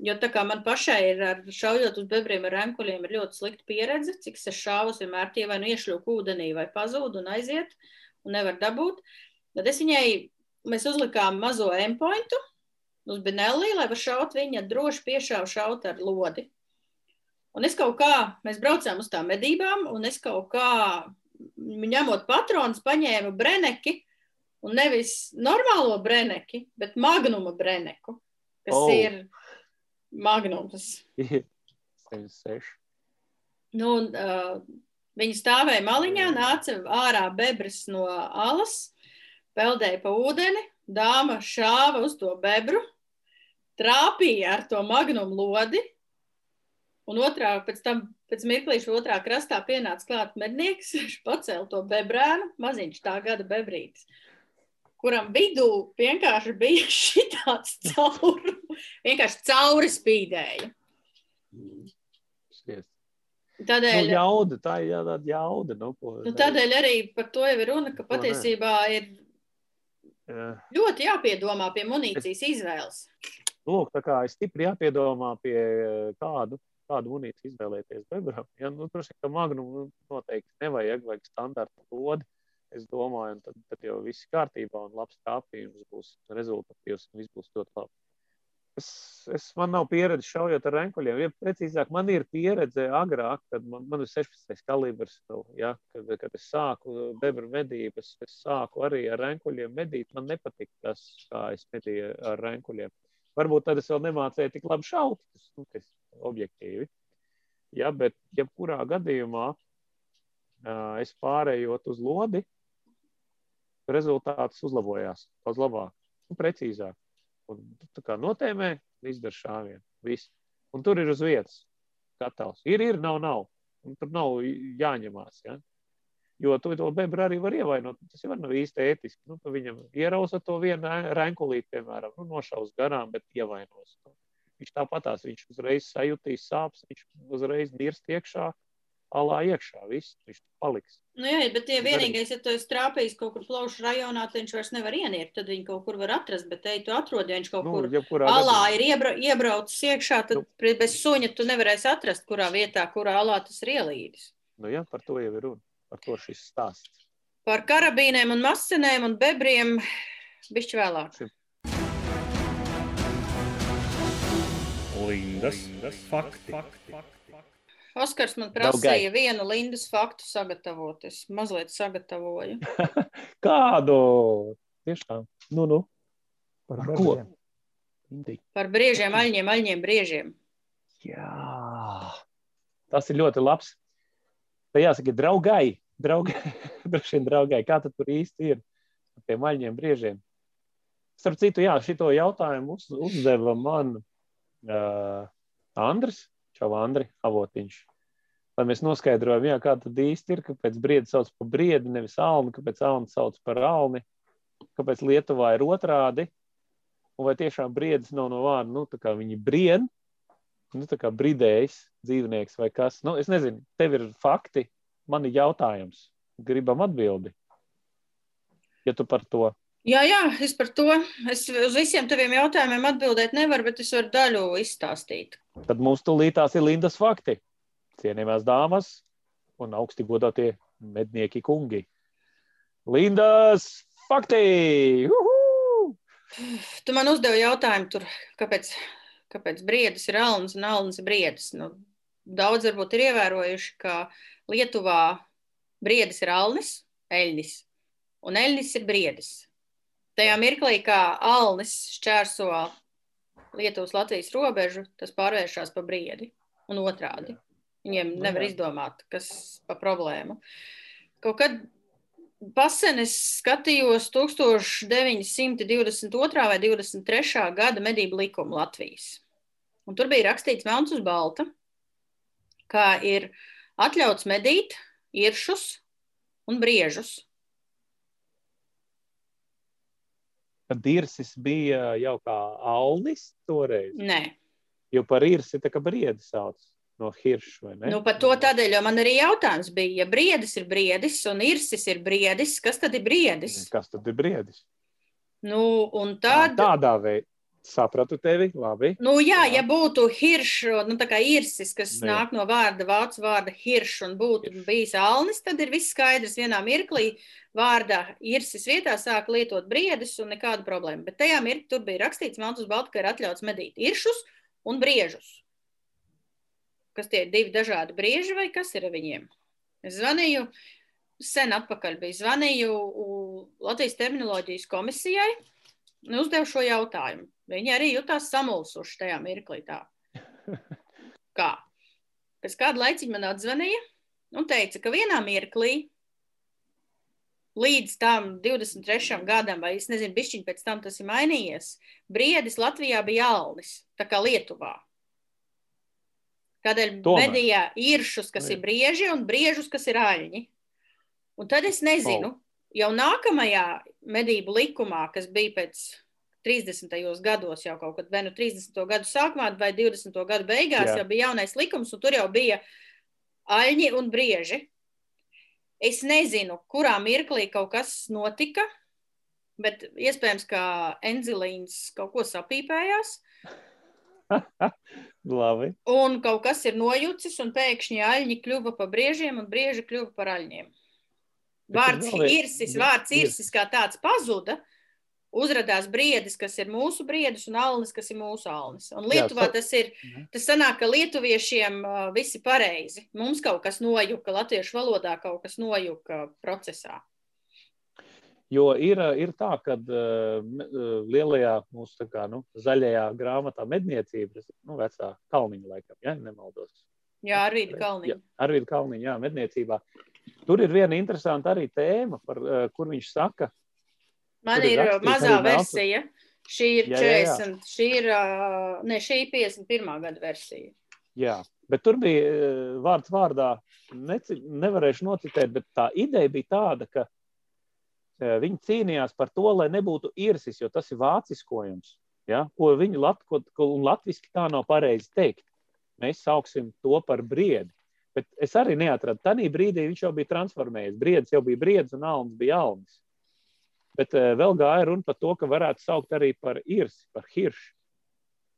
Speaker 3: jo tā kā man pašai ir ar šaujot uz bebriem ar renkuļiem ir ļoti slikta pieredze, cik es šāvus vienmēr tie vai nu iešļūku ūdenī vai pazūd un aiziet un nevar dabūt. Tad es viņai, mēs uzlikām mazo endpointu uz Benelli, lai var šaut viņa droši piešāva šaut ar lodi. Un es kaut kā, mēs braucām uz tām medībām, un es kaut kā, ņemot patronus, paņēmu breneki, un nevis normālo breneki, bet magnuma breneku, kas oh. ir magnums.
Speaker 2: 76.
Speaker 3: Nu, un, uh, viņi stāvēja maliņā, nāca ārā bebris no alas, peldēja pa ūdeni, dāma šāva uz to bebru, trāpīja ar to magnumu lodi, un otrā, pēc tam, pēc mirklīša otrā krastā pienāca klāt mednieks, viņš pacēla to bebrēnu, maziņš tā gada bebrītis, kuram vidū vienkārši bija [laughs] šitāds cauri, vienkārši cauri spīdēja.
Speaker 2: Tādēļ, nu, jauda, tā ir tāda jauda. Nu, ko,
Speaker 3: nu, tādēļ arī par to jau ir runa, ka patiesībā ir Ļoti jāpiedomā pie munīcijas izvēles.
Speaker 2: Lūk, tā kā ir stipri jāpiedomā pie kādu, kādu munīciju izvēlēties bebram. Ja, nu, droši vien, ka magnumu noteikti nevajag, vajag standarta lodi. Es domāju, un tad, tad jau viss kārtībā un labs tāpījums būs rezultatīvs un viss būs ļoti labi. Es, es, man nav pieredze šaujot ar renkuļiem. Ja, precīzāk, man ir pieredze agrāk, kad man, man ir 16. kalibrs. Ja, kad, kad es sāku bebru medības, es sāku arī ar renkuļiem medīt. Man nepatika tas, kā es medīju ar renkuļiem. Varbūt tad es vēl nemācīju tik labi šaut, tas, nu, tas objektīvi. Ja, bet jebkurā gadījumā uh, es pārējot uz lodi, rezultāts uzlabojās daudz labāk un precīzāk. Un tu kā notēmē, izdara šāvienu. Viss. Un tur ir uz vietas gatavs. Ir, ir, nav, nav. Un tur nav jāņemās. Ja? Jo tu to bebru arī var ievainot. Tas jau nav īsti ētiski. Nu, viņam ierausa to vienu rēnkulīti, piemēram, nu, nošaus garām, bet ievainos. Viņš tāpatās, viņš uzreiz sajutīs sāpes, viņš uzreiz dirst iekšā alā iekšā. Viss viņš paliks.
Speaker 3: Nu, jā, bet ja vienīgais, ja tu esi trāpījis kaut kur plaušu rajonā, tad viņš vairs nevar ienirt. Tad viņi kaut kur var atrast, bet te tu atrod, ja viņš kaut nu, kur alā ir iebra, iebraucis iekšā, tad nu. bez suņa tu nevarēsi atrast, kurā vietā, kurā alā tas ir ielīdis.
Speaker 2: Nu, jā, par to jau ir runa. Par to šis stāsts.
Speaker 3: Par karabīnēm un masenēm un bebriem bišķi vēlāk. Lindas, Lindas fakti. fakti. Oskars man prasīja Daugai. vienu Lindas faktu sagatavot. Es mazliet sagatavoju. [laughs]
Speaker 2: Kādu? Tiešām. Nu, nu.
Speaker 4: Par, Par ko?
Speaker 3: Par briežiem, aļņiem, aļņiem, briežiem.
Speaker 2: Jā. Tas ir ļoti labs. Tā jāsaka, draugai. Draugai, [laughs] droši vien draugai. Kā tad tur īsti ir ar tiem aļņiem, briežiem? Starp citu, jā, šito jautājumu uz, uzdeva man uh, Andris, Čau, Andri, avotiņš. Lai mēs noskaidrojam, jā, kā tad īsti ir, kāpēc briedi sauc par briedi, nevis alni, kāpēc alni sauc par alni, kāpēc Lietuvā ir otrādi, un vai tiešām briedis nav no vārda, nu, tā kā viņi brien, nu, bridējs, dzīvnieks vai kas. Nu, es nezinu, tev ir fakti, man ir jautājums, gribam atbildi. Ja tu par to
Speaker 3: Jā, jā, es par to. Es uz visiem taviem jautājumiem atbildēt nevaru, bet es varu daļu izstāstīt.
Speaker 2: Tad mums tūlītās ir Lindas fakti. Cienījamās dāmas un augsti godātie mednieki kungi. Lindas fakti! Uhu!
Speaker 3: Tu man uzdevi jautājumu, tur, kāpēc, kāpēc briedis ir alns un alns ir briedis. Nu, daudz varbūt ir ievērojuši, ka Lietuvā briedis ir alnis, eļnis, un eļnis ir briedis. Tajā mirklī, kā Alnis šķērso Lietuvas-Latvijas robežu, tas pārvēršas par briedi un otrādi. Viņiem
Speaker 2: Nu,
Speaker 3: nevar izdomāt, kas pa problēmu. Kaut kad pasen es skatījos 1922. vai 23. gada medību likumu Latvijas. Un tur bija rakstīts melns uz balta, kā ir atļauts medīt iršus un briežus.
Speaker 2: Kad dirsis bija jau kā alnis toreiz,
Speaker 3: Nē,
Speaker 2: jo par irsi tā kā briedi sauc no hirša?
Speaker 3: Nu, par to tādēļ, man arī jautājums bija, ja briedis ir briedis un irsis ir briedis, kas tad ir briedis?
Speaker 2: Kas tad ir briedis?
Speaker 3: Nu, un tad,
Speaker 2: Tādā veidā sapratu tevi, labi.
Speaker 3: nu, jā,
Speaker 2: Jā.
Speaker 3: ja būtu hirš, nu, tā kā irsis, kas
Speaker 2: Nu, jā.
Speaker 3: nāk no vārda, vācu vārda hirš un būtu
Speaker 2: Hirš.
Speaker 3: bijis alnis, tad ir viss skaidrs vienā mirklī. Vārdā irsis vietā sāk lietot briedis un nekāda problēma. Bet tajā mirklī tur bija rakstīts Melnus Baltu, ka ir atļauts medīt iršus un briežus. Kas tie ir divi dažādi brieži vai kas ir viņiem? Es zvanīju, sen atpakaļ bija zvanīju Latvijas terminoloģijas komisijai un uzdevu šo jautājumu. Viņi arī jutās samulsuši tajā mirklī. Tā. [laughs] Kā? Pēc kāda laiciņa man atzvanīja un teica, ka vienā mirklī līdz tam 23. gadam, vai es nezinu, bišķiņ pēc tam tas ir mainījies, briedis Latvijā bija alnis, tā kā Lietuvā. Tādēļ
Speaker 2: Tomēr.
Speaker 3: medīja īršus, kas
Speaker 2: jā.
Speaker 3: ir brieži, un briežus, kas ir aļņi. Un tad es nezinu, jau nākamajā medību likumā, kas bija pēc 30. gados, jau kaut kad vai nu 30. gadu sākumā, vai 20. gadu beigās,
Speaker 2: Jā.
Speaker 3: jau bija jaunais likums, un tur jau bija aļņi un brieži. Es nezinu, kurā mirklī kaut kas notika, bet iespējams, ka Enzilīns kaut ko sapīpējās, [laughs]
Speaker 2: Labi.
Speaker 3: un kaut kas ir nojucis, un pēkšņi aļņi kļuva par briežiem, un brieži kļuva par aļņiem. Vārds irsis, vārds
Speaker 2: ir-
Speaker 3: irsis kā tāds pazuda. Uzradās briedis, kas ir mūsu briedis, un alnis, kas ir mūsu alnis. Un Lietuvā tas ir. Tas sanāk, ka lietuviešiem viss ir pareizi. Mums kaut kas nojuka, latviešu valodā kaut kas nojuka procesā.
Speaker 2: Jo ir, ir tā, ka uh, lielajā mūsu kā, nu, zaļajā grāmatā medniecība, nu, vecā kalniņa laikam, ja nemaldos.
Speaker 3: Jā, Arvīda
Speaker 2: Jā,
Speaker 3: Kalniņa.
Speaker 2: Arvīda Kalniņa, jā, medniecībā. Tur ir viena interesanta arī tēma, par, uh, kur viņš saka,
Speaker 3: Man
Speaker 2: ir
Speaker 3: ir mazā versija. Šī ir
Speaker 2: Jā, jā, jā.
Speaker 3: 40, šī ir, uh, ne, šī ir 51. gada versija.
Speaker 2: jā, bet tur bija vārds vārdā, neci, nevarēšu nocitēt, bet tā ideja bija tāda, ka viņi cīnījās par to, lai nebūtu irsis, jo tas ir vāciskojums. Ja? Ko viņi lat, ko, ko, latviski tā nav pareizi teikt. Mēs sauksim to par briedi. Bet es arī neatradu. Tanī brīdī viņš jau bija transformējies. Briedis jau bija briedis un alns bija alnis. Bet uh, vēl gāja runa par to, ka varētu saukt arī par irsi, par hiršu.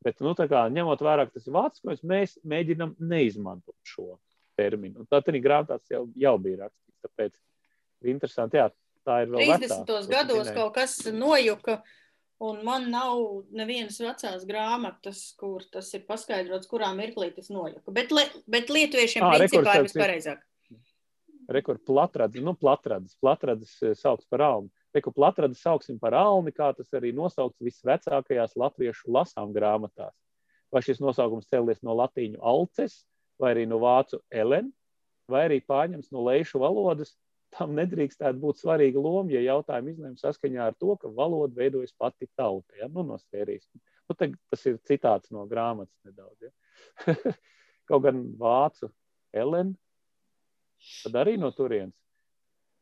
Speaker 2: Bet, nu, kā ņemot vērā, ka tas ir vāciskojums, mēs mēģinām neizmantot šo terminu. Un Tā arī grāmatā tas jau, jau bija rakstīts. Tāpēc interesanti, jā, tā ir vēl
Speaker 3: 30.
Speaker 2: vecāka, ko tu
Speaker 3: gados
Speaker 2: minēji.
Speaker 3: kaut kas nojuka, un man nav nevienas vecās grāmatas, kur tas ir paskaidrots, kurā mirklī tas nojuka. Bet, li, bet lietuviešiem
Speaker 2: Ā,
Speaker 3: principā
Speaker 2: rekords
Speaker 3: ir vispareizāk.
Speaker 2: Rekur platradis, nu, platradis eh, sauc par alni. Rekur platradis sauksim par alni, kā tas arī nosaukts visvecākajās latviešu lasām grāmatās. Vai šis nosaukums cēlies no latīņu alces, vai arī no vācu elen, vai arī pārņems no leišu valodas tam nedrīkstētu būt svarīga loma, ja jautājumu izlēma saskaņā ar to, ka valoda veidojas pati tauta. Ja? Nu, no sērijas. Nu, tas ir citāts no grāmatas nedaudz. Ja? [laughs] Kaut gan vācu Elena, tad arī no turienes.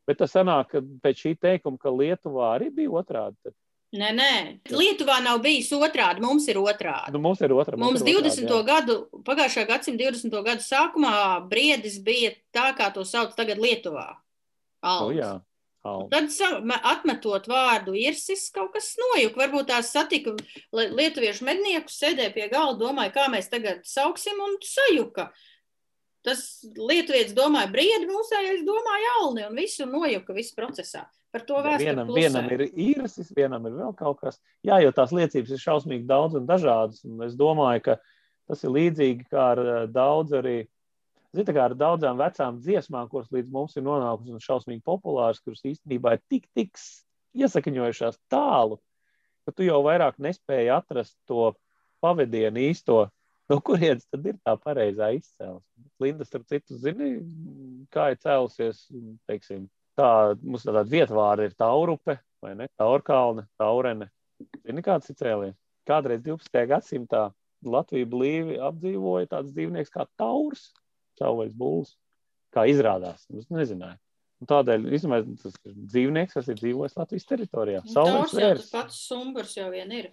Speaker 2: Bet tas sanāk, ka pēc šī teikuma, ka Lietuvā arī bija otrādi. Tad...
Speaker 3: Nē, nē, Lietuvā nav bijis otrādi. Mums ir otrādi.
Speaker 2: Nu, mums ir otrādi.
Speaker 3: Mums, mums ir 20. Otrādi, gadu, pagājušā gadsimta 20. gadu sākumā briedis bija tā, kā to sauc tagad Lietuvā.
Speaker 2: Alns. Nu, jā.
Speaker 3: Alns. Tad atmetot vārdu irsis, kaut kas nojuka. Varbūt tās satika lietuviešu medniekus, sēdēja pie galda, domāja, kā mēs tagad sauksim un sajuka. Tas lietuvietis domāja briedi, mūsējais domāja alni un visu nojuka visu procesā. Par to vēsturi.
Speaker 2: Vienam, plusē. vienam ir īrsis, vienam ir vēl kaut kas. Jā, jo tās liecības ir šausmīgi daudz un dažādas. Un es domāju, ka tas ir līdzīgi kā ar eh, daudz arī. Zini, kā ar daudzām vecām dziesmām, kuras līdz mums ir nonākušas un šausmīgi populāras, kuras īstenībā ir tik, tik iesakņojušās tālu, ka tu jau vairāk nespēji atrast to pavadienu īsto, no kurienes tad ir tā pareizā izcelsme. Linda, starp citu, zini, kā ir cēlusies, teiksim, Tā mums tāda vietvāra ir Taurupe, vai ne? Taurkalne, Taurene. Zini, kāds ir cēliens? Kādreiz 12. gadsimtā Latviju blīvi apdzīvoja tāds dzīvnieks kā taurs, savvaļas būls, kā izrādās. Es nezināju. Un tādēļ, īstenībā, tas ir dzīvnieks, kas ir dzīvojis Latvijas teritorijā.
Speaker 3: Savvaļas vērs. Tas pats sumburs jau vien ir.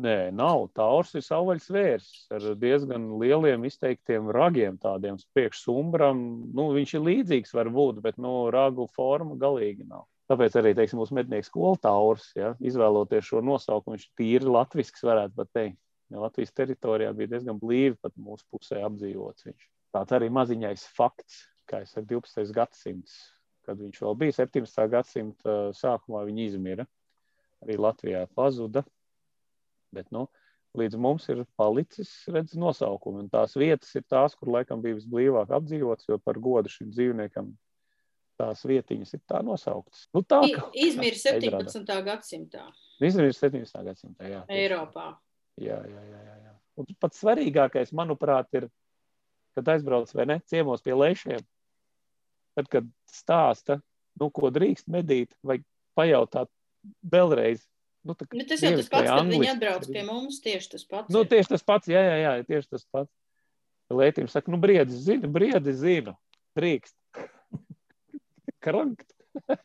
Speaker 2: Nē, nav. Taurs ir savvaļas vērs ar diezgan lieliem izteiktiem ragiem, tādiem priekš sumbram. Nu, viņš ir līdzīgs varbūt, bet nu, ragu forma galīgi nav. Tāpēc arī, teiksim, mūsu mednieks skola taurs, ja, izvēloties šo nosaukumu, viņš tīri latvisks varētu pat teikt. Ja Latvijas teritorijā bija diezgan blīvi pat mūsu pusē apdzīvots viņš. Tāds arī maziņais fakts, kā es ar 12. gadsimts kad viņš vēl bija 17. gadsimta sākumā, viņa izmira. Arī Latvijā pazuda. Bet, nu, līdz mums ir palicis redz, nosaukumi. Un tās vietas ir tās, kur laikam bija visblīvāk apdzīvots, jo par godu šim dzīvniekam tās vietiņas ir tā nosauktas. Nu, tā,
Speaker 3: ka, Izmir 17. gadsimtā.
Speaker 2: Izmir 17. gadsimtā, jā.
Speaker 3: Eiropā.
Speaker 2: Jā, jā, jā. jā, jā. Un pats svarīgākais, manuprāt, ir, kad aizbrauc vai ne ciemos pie lēšiem, tad, kad stāsta, nu, ko drīkst medīt, vai pajautāt vēlreiz. Nu, tā,
Speaker 3: nu, tas jau tas pats, kad viņi atbrauc pie mums, tieši tas pats.
Speaker 2: Nu, tieši tas pats, jā, jā, jā, tieši tas pats. Lētīm saka, nu, briedis zina, briedi zina, drīkst. [laughs] Krankt. [laughs]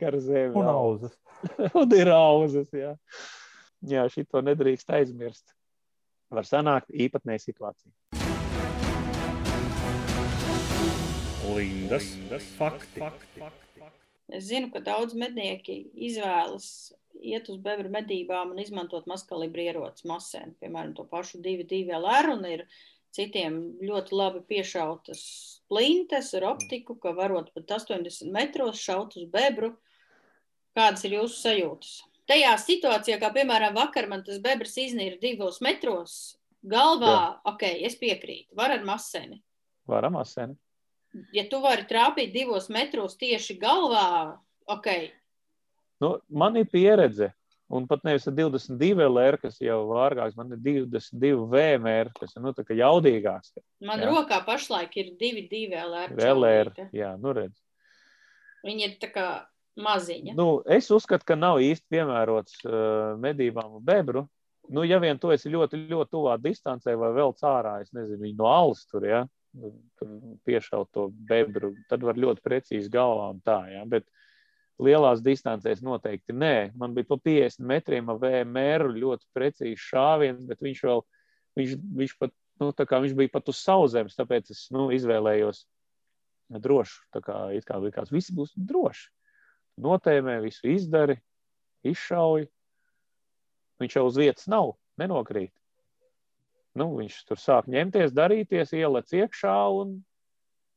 Speaker 2: Karzēm.
Speaker 4: Un auzas. [laughs]
Speaker 2: Un ir auzas, jā. Jā, šito nedrīkst aizmirst. Var sanākt īpatnēja situācija.
Speaker 5: Lindas, Lindas fakti.
Speaker 3: Es zinu, ka daudz mednieki izvēlas iet uz bebru medībām un izmantot mazkalibru ieroci masēm, piemēram, to pašu 2-2 LR un ir citiem ļoti labi piešautas plintes ar optiku, ka varot pat 80 metros šaut uz bebru. Kādas ir jūsu sajūtas? Tajā situācijā, kā piemēram vakar man tas bebrs iznīra divos metros, galvā, Jā. ok, es piekrītu, var ar masēni.
Speaker 2: Var ar masēni
Speaker 3: ja tu vari trāpīt divos metros tieši galvā, ok.
Speaker 2: Nu, man ir pieredze. Un pat nevis ar 22 LR, kas jau vārgāks, man ir 22 VMR, kas ir nu, jaudīgāks.
Speaker 3: Man jā. rokā pašlaik ir 22 LR.
Speaker 2: LR, jā, nu redz.
Speaker 3: Viņi ir tā kā maziņa.
Speaker 2: Nu, es uzskatu, ka nav īsti piemērots uh, medībām bebru. Nu, ja vien tu esi ļoti, ļoti tuvā distancē vai vēl cārā, es nezinu, viņi no alus tur, ja, piešaut to bebru, tad var ļoti precīzi galvām tā, ja? bet lielās distancēs noteikti nē. Man bija pa 50 metriem ar VMR ļoti precīzi šāviens, bet viņš vēl, viņš, viņš pat, nu, tā kā viņš bija pat uz sauszemes, tāpēc es, nu, izvēlējos drošu, tā kā it kā likās, visi būs droši. Notēmē, visu izdari, izšauj. Viņš jau uz vietas nav, nenokrīt nu, viņš tur sāk ņemties, darīties, ielec iekšā, un,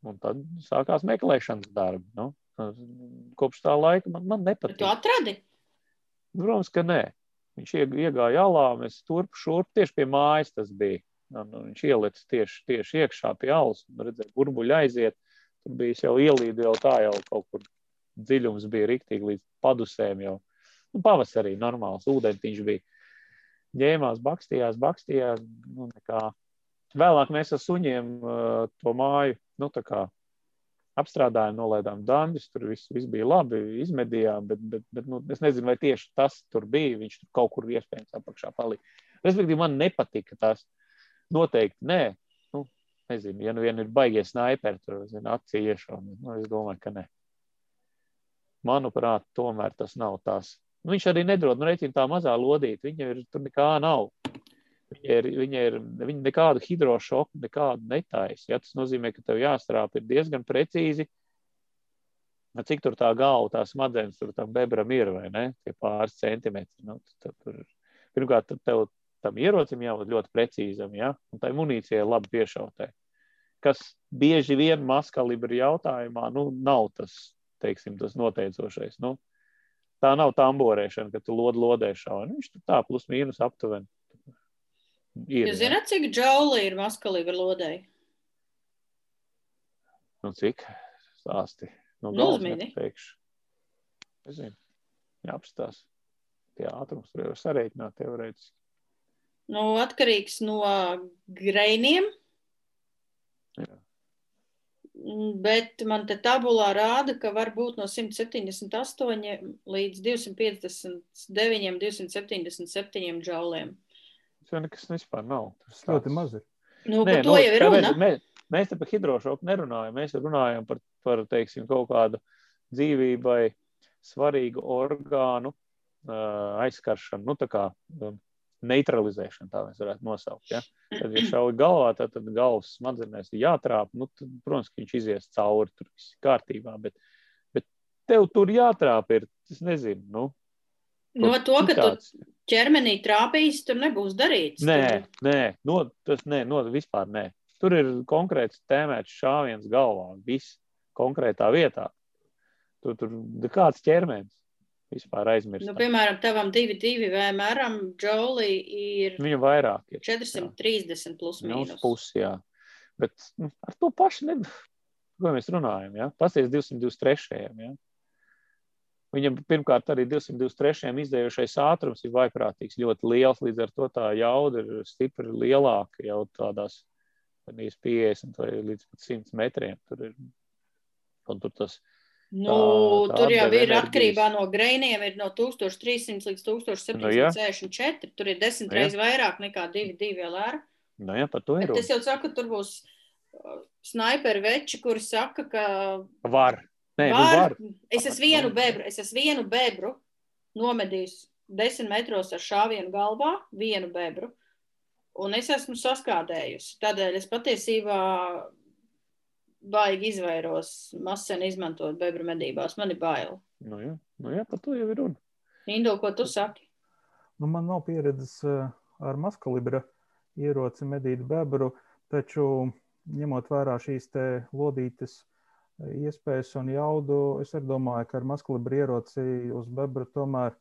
Speaker 2: un tad sākās meklēšanas darbi. Nu, kopš tā laika man, man nepatīk.
Speaker 3: Tu atradi?
Speaker 2: Protams, ka nē. Viņš iegāja alā, mēs turp šurp, tieši pie mājas tas bija. Un, un viņš ielicis tieši, tieši iekšā pie alus, un redzēja, burbuļi aiziet. Tur bija jau ielīdi, jau tā jau kaut kur dziļums bija riktīgi līdz padusēm jau. Nu, pavasarī normāls ūdentiņš bija ņēmās, bakstījās, bakstījās. Nu. Vēlāk mēs ar suņiem uh, to māju nu, apstrādājām, nolaidām dambis, tur viss, viss bija labi, izmedījām, bet, bet, bet nu, es nezinu, vai tieši tas tur bija. Viņš tur kaut kur iespējams apakšā palika. Respektīvi, man nepatika tas. Noteikti nē. Nu, nezinu, ja nu vien ir baigies snaiperi, tur zinu, acī iešauni. Nu, es domāju, ka nē. Manuprāt, tomēr tas nav tās. Nu, viņš arī nedod, nu, reķina tā mazā lodīte. Viņa ir tur nekā nav. Viņa ir, viņa ir viņa nekādu hidrošoku, nekādu netaisa. Ja, tas nozīmē, ka tev jāstrāp ir diezgan precīzi. Cik tur tā galva, tā smadzenes tur tam bebram ir, vai ne? Tie pāris centimetri. Nu, tur, tur, pirmkārt, tur tev tam ierocim jābūt ļoti precīzam, ja? un tai munīcijai labi piešautai. Kas bieži vien maskalibra jautājumā, nu, nav tas, teiksim, tas noteicošais. Nu, tā nav tamborēšana, ka tu lod lodē šauji. Viņš tur tā plus mīnus aptuveni Ir,
Speaker 3: Jūs zināt, cik džauli ir maskalība lodei?
Speaker 2: Nu, cik stāsti? No
Speaker 3: Nu,
Speaker 2: galvas
Speaker 3: uzmini.
Speaker 2: nepateikšu. Es zinu. Jāapstās. Tie ātrums tur jau sarēķināt teorētiski.
Speaker 3: Nu, atkarīgs no greiniem.
Speaker 2: Jā.
Speaker 3: Mm, Bet man te tabulā rāda, ka var būt no 178 līdz 259, 277 džauliem.
Speaker 2: Tas jau nekas vispār nav. Tas
Speaker 4: Ļoti maz ir.
Speaker 3: Nu,
Speaker 2: Nē,
Speaker 3: to jau ir runa.
Speaker 2: Mēs, mēs, mēs te par hidrošoku nerunājam. Mēs runājam par, par teiksim, kaut kādu dzīvībai svarīgu orgānu uh, aizskaršanu, nu, tā kā um, neutralizēšanu, tā mēs varētu nosaukt. Ja? Tad, ja šauj galvā, tad, tad galvas smadzenēs ir jātrāp. Nu, tad, protams, ka viņš izies cauri, tur viss ir kārtībā. Bet, bet tev tur jātrāp, ir, es nezinu, nu,
Speaker 3: No to, ka tu
Speaker 2: citāds.
Speaker 3: ķermenī trāpīs, tur nebūs darīts.
Speaker 2: Nē, nē, no, tas nē, no, vispār nē. Tur ir konkrēts tēmēts šāviens galvā, viss konkrētā vietā. Tur tur kāds ķermenis vispār aizmirst.
Speaker 3: Nu, piemēram, tavam 2,2 VMR džauli ir
Speaker 2: Viņa vairāk ir.
Speaker 3: 430 plus
Speaker 2: Nu, uz
Speaker 3: mīnus.
Speaker 2: pusi, jā. Bet nu, ar to pašu, ne... ko mēs runājam, ja? Pasties 223. Ja? Viņam pirmkārt arī 223. izdējošais ātrums ir vaiprātīgs, ļoti liels, līdz ar to tā jauda ir stipri lielāka jau tādās gandrīz 50 vai līdz pat 100 metriem. Tur ir, un tur tas
Speaker 3: Nu,
Speaker 2: tā
Speaker 3: tur jau ir
Speaker 2: enerģijas.
Speaker 3: atkarībā no greiniem, ir no 1300 līdz 1764. Tur ir desmit
Speaker 2: Nu,
Speaker 3: reizes vairāk nekā 2,2 LR.
Speaker 2: nu, jā, par to ir
Speaker 3: Bet es jau saku, tur būs uh, snaiperi veči, kuri saka, ka
Speaker 2: Var. Nē, nu
Speaker 3: var.
Speaker 2: var.
Speaker 3: Es esmu vienu bebru, es esmu vienu bebru nomedījis desmit metros ar šāvienu galvā, vienu bebru. Un es esmu saskādējusi. Tādēļ es patiesībā baigi izvairos masen izmantot bebru medībās. Man ir bail.
Speaker 2: Nu, jā, nu, jā, par to jau ir runa.
Speaker 3: Indo, ko tu saki?
Speaker 4: Nu, man nav pieredzes eh, ar maskalibra ieroci medīt bebru, taču ņemot vērā šīs te lodītes eh, iespējas un jaudu, es arī domāju, ka ar maskalibra ieroci uz bebru tomēr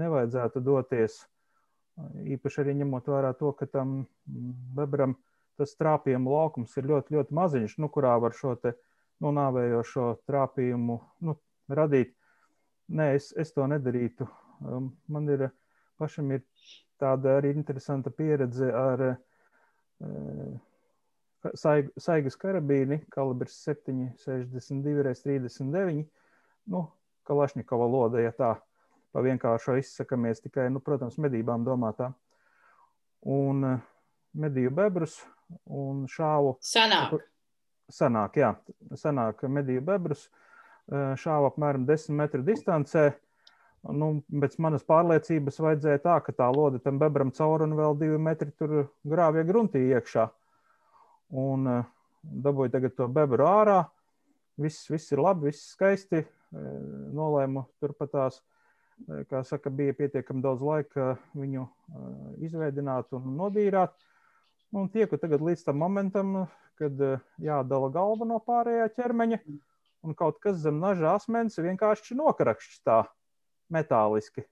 Speaker 4: nevajadzētu doties. Īpaši arī ņemot vērā to, ka tam mm, bebram tas trāpījuma laukums ir ļoti, ļoti maziņš, nu, kurā var šo te nu, nāvējošo trāpījumu nu, radīt. Nē, es, es to nedarītu. Um, Man ir pašam ir tāda arī interesanta pieredze ar uh, saig, saigas karabīni, kalibrs 7,62 x 39. Nu, Kalašņikova loda, ja tā pa vienkāršo izsakamies, tikai, nu, protams, medībām domātā. Un uh, medīju bebrus un šāvu
Speaker 3: Sanāk.
Speaker 4: sanāk, jā, sanāk medīju bebrus, eh, šāva apmēram 10 metru distancē. Nu, pēc manas pārliecības vajadzēja tā, ka tā lode tam bebram cauri un vēl divi metri tur grāvja gruntī iekšā. Un uh, dabūju tagad to bebru ārā. Viss, viss ir labi, viss skaisti. Eh, Nolēmu turpat tās, eh, kā saka, bija pietiekami daudz laika viņu eh, izveidināt un nodīrāt. Un tieku tagad līdz tam momentam, kad eh, jādala galva no pārējā ķermeņa, un kaut kas zem naža asmens vienkārši nokrakšķis tā metāliski.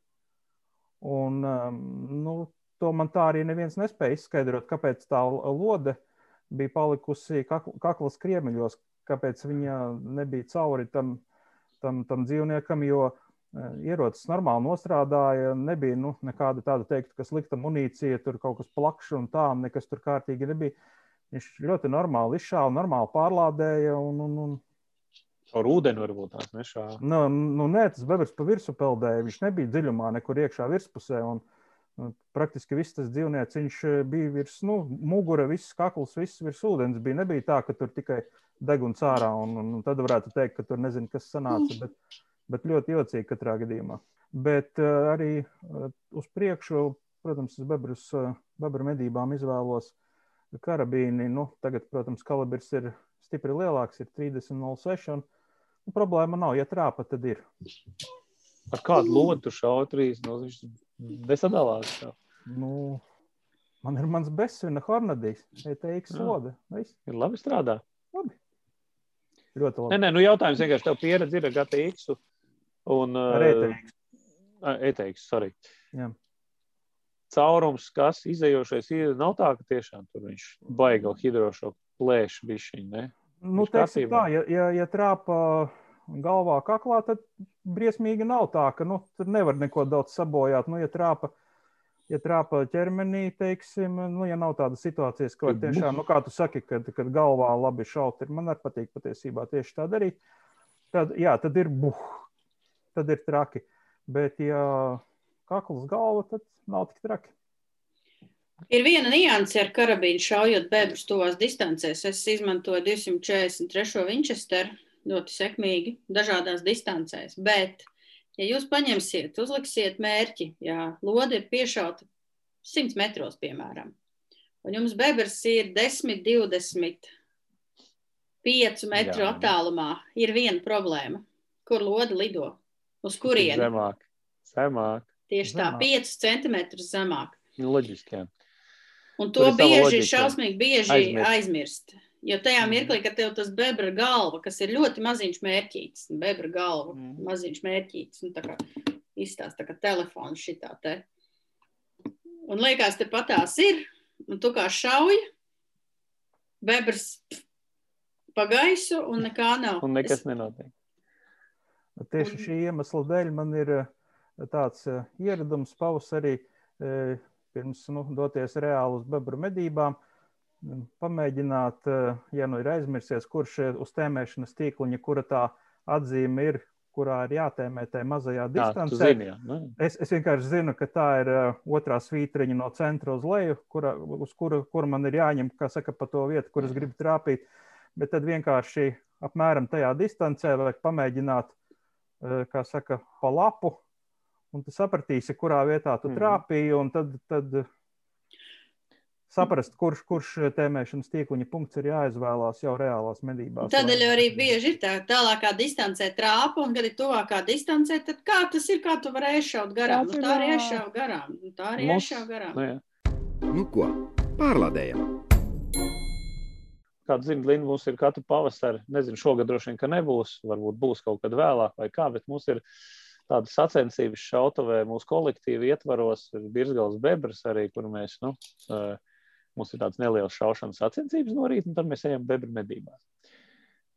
Speaker 4: Un, um, nu, to man tā arī neviens nespēja izskaidrot, kāpēc tā lode bija palikusi kakl- kakla skriemeļos, kāpēc viņa nebija cauri tam, tam, tam dzīvniekam, jo eh, ierocis normāli nostrādāja. Nebija nu, nekāda tāda teikt, ka slikta munīcija, tur kaut kas plakšs un tā, nekas tur kārtīgi nebija. Viņš ļoti normāli izšāva, normāli pārlādēja un, un, un
Speaker 2: Ar ūdeni varbūt tās nešā.
Speaker 4: Nu, nu, nē, tas bebrs pa virsmu peldēja. Viņš nebija dziļumā, nekur iekšā virspusē. Un, un praktiski viss tas dzīvnieks bija virs nu, mugura, viss kakls, viss virs ūdens. Bija. Nebija tā, ka tur tikai deguns ārā, un, un, un tad varētu teikt, ka tur nezinu, kas sanāca. Bet, bet ļoti jocīgi katrā gadījumā. Bet uh, arī uh, uz priekšu, protams, es bebrus, uh, bebru medībām izvēlos karabīni. Nu, tagad, protams, kalibrs ir stipri lielāks, ir 30,06. Un, nu, problēma nav, ja trāpa, tad ir.
Speaker 2: Ar kādu lodu šauju trīs? Nu, viņš nesadalās. tā.
Speaker 4: Nu, man ir mans besvina Hornadijs, ETX
Speaker 2: Jā.
Speaker 4: lode. Viss
Speaker 2: Ir labi strādā.
Speaker 4: labi. Ļoti
Speaker 2: Nē,
Speaker 4: labi.
Speaker 2: nē, nu jautājums vienkārši tev pieredze ir ar GTX un
Speaker 4: Ar
Speaker 2: uh,
Speaker 4: ETX.
Speaker 2: ETX, sorry.
Speaker 4: Jā.
Speaker 2: Caurums, kas izējošais ir, nav tā, ka tiešām tur viņš baigal hidrošo plēšu bišķiņ, ne?
Speaker 4: Nu, teiksim tā, ja, ja, ja trāpa galvā, kaklā, tad briesmīgi nav tā, ka nu, tur nevar neko daudz sabojāt. Nu, ja trāpa, ja trāpa ķermenī, teiksim, nu, ja nav tādas situācijas,
Speaker 2: Kad
Speaker 4: tiešām, nu, kā tu saki, kad, kad galvā labi šaut, ir man arī patīk patiesībā tieši tā darīt, tad, jā, tad ir buh, tad ir traki. Bet, ja kakls galva, tad nav tik traki.
Speaker 3: Ir viena nianse ar karabīnu šaujot bebrus tuvās distancēs. Es izmantoju 243. Winchester ļoti sekmīgi dažādās distancēs. Bet, ja jūs paņemsiet, uzliksiet mērķi, ja lode ir piešauta 100 metros, piemēram, un jums bebrs ir 10, 20, 5 metru
Speaker 2: Jā.
Speaker 3: attālumā, ir viena problēma. Kur lode lido? Uz kurieni?
Speaker 2: Zemāk. Zemāk.
Speaker 3: Tieši tā,
Speaker 4: Zemāk.
Speaker 3: 5 centimetrus zemāk.
Speaker 2: Nu, Loģiski, jā.
Speaker 3: Un to bieži,
Speaker 2: loģika.
Speaker 3: šausmīgi bieži
Speaker 2: Aizmirst.
Speaker 3: aizmirst. Jo tajā
Speaker 2: Mhm.
Speaker 3: mirklī, kad tev tas bebra galva, kas ir ļoti maziņš mērķītis, bebra galva,
Speaker 2: Mhm.
Speaker 3: maziņš mērķītis, nu, tā kā izstāsta, tā kā telefons šitā te. Un liekas, te patās ir, un tu kā šauj, bebrs pa gaisu un nekā nav.
Speaker 2: Un nekas
Speaker 3: Es,
Speaker 2: nenotiek.
Speaker 4: Tieši šī iemesla dēļ man ir eh, tāds eh, ieradums pavasarī, eh, pirms nu, doties reāli uz bebru medībām, mm, pamēģināt, ja nu ir aizmirsies, kurš uz tēmēšanas tīkliņa, kura tā atzīme ir, kurā ir jātēmē tajā mazajā distancē.
Speaker 2: zini, jā. Nu,
Speaker 4: Es, es vienkārši zinu, ka tā ir otrā svītriņa no centra uz leju, kura, uz kuru, kuru man ir jāņem, kā saka, pa to vietu, kur es gribu trāpīt. Bet tad vienkārši apmēram tajā distancē vajag pamēģināt, kā saka, pa lapu, un tu sapratīsi, kurā vietā tu
Speaker 2: Mhm.
Speaker 4: trāpīji, un tad, tad saprast, kurš, kurš tēmēšanas tīkliņa punkts ir jāizvēlās jau reālās medībās.
Speaker 3: Tādēļ arī bieži ir tā tālākā distancē trāpa, un, kad ir tuvākā distancē, tad kā tas ir, kā tu vari aizšaut garām?
Speaker 2: Tāds
Speaker 3: Nu,
Speaker 2: ir,
Speaker 3: tā arī aizšauja garām. Nu, tā arī aizšauja garām.
Speaker 2: nu, jā.
Speaker 1: Nu ko, pārlādējam!
Speaker 2: Kā zināt, Linda, mums ir katru pavasari, nezinu, šogad droši vien, ka nebūs, varbūt būs kaut kad vēlāk vai kā, bet mums ir tādas sacensības šautavē mūsu kolektīva ietvaros, ir Birzgals Bebras arī, kur mēs, nu, eh, mums ir tāds neliels šaušanas sacensības no rīta, un tad mēs ejam bebru medībās.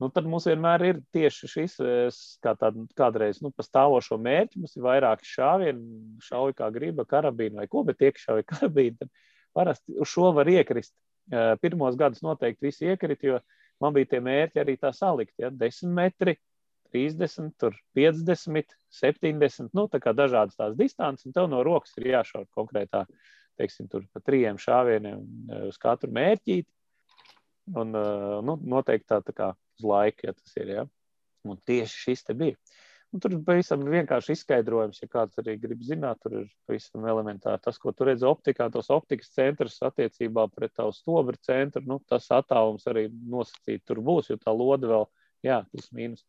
Speaker 2: Nu, tad mums vienmēr ir tieši šis, eh, kā tād, kādreiz, nu, pa stāvošo mērķi, mums ir vairāki šāvieni, šauja kā griba, karabīna vai ko, bet tie, kas šauja [laughs] karabīnu, parasti uz šo var iekrist. Eh, Pirmos gadus noteikti visi iekrita, jo man bija tie mērķi arī tā salikt. Ja? 10 metri, 30, tur 50, 70, nu, tā kā dažādas tās distances, un tev no rokas ir jāšauj konkrētā, teiksim, tur pa trījiem šāvieniem eh, uz katru mērķīti. Un eh, nu, noteikti tā, tā kā uz laiku, ja tas ir. Ja? Un tieši šis te bija. Un tur ir pavisam vienkārši izskaidrojums, ja kāds arī grib zināt, tur ir pavisam elementāri tas, ko tu redzi optikā, tos optikas centrus attiecībā pret tavu stobra centru. Nu, tas attālums arī nosacīti tur būs, jo tā lode vēl, jā, plus mīnus.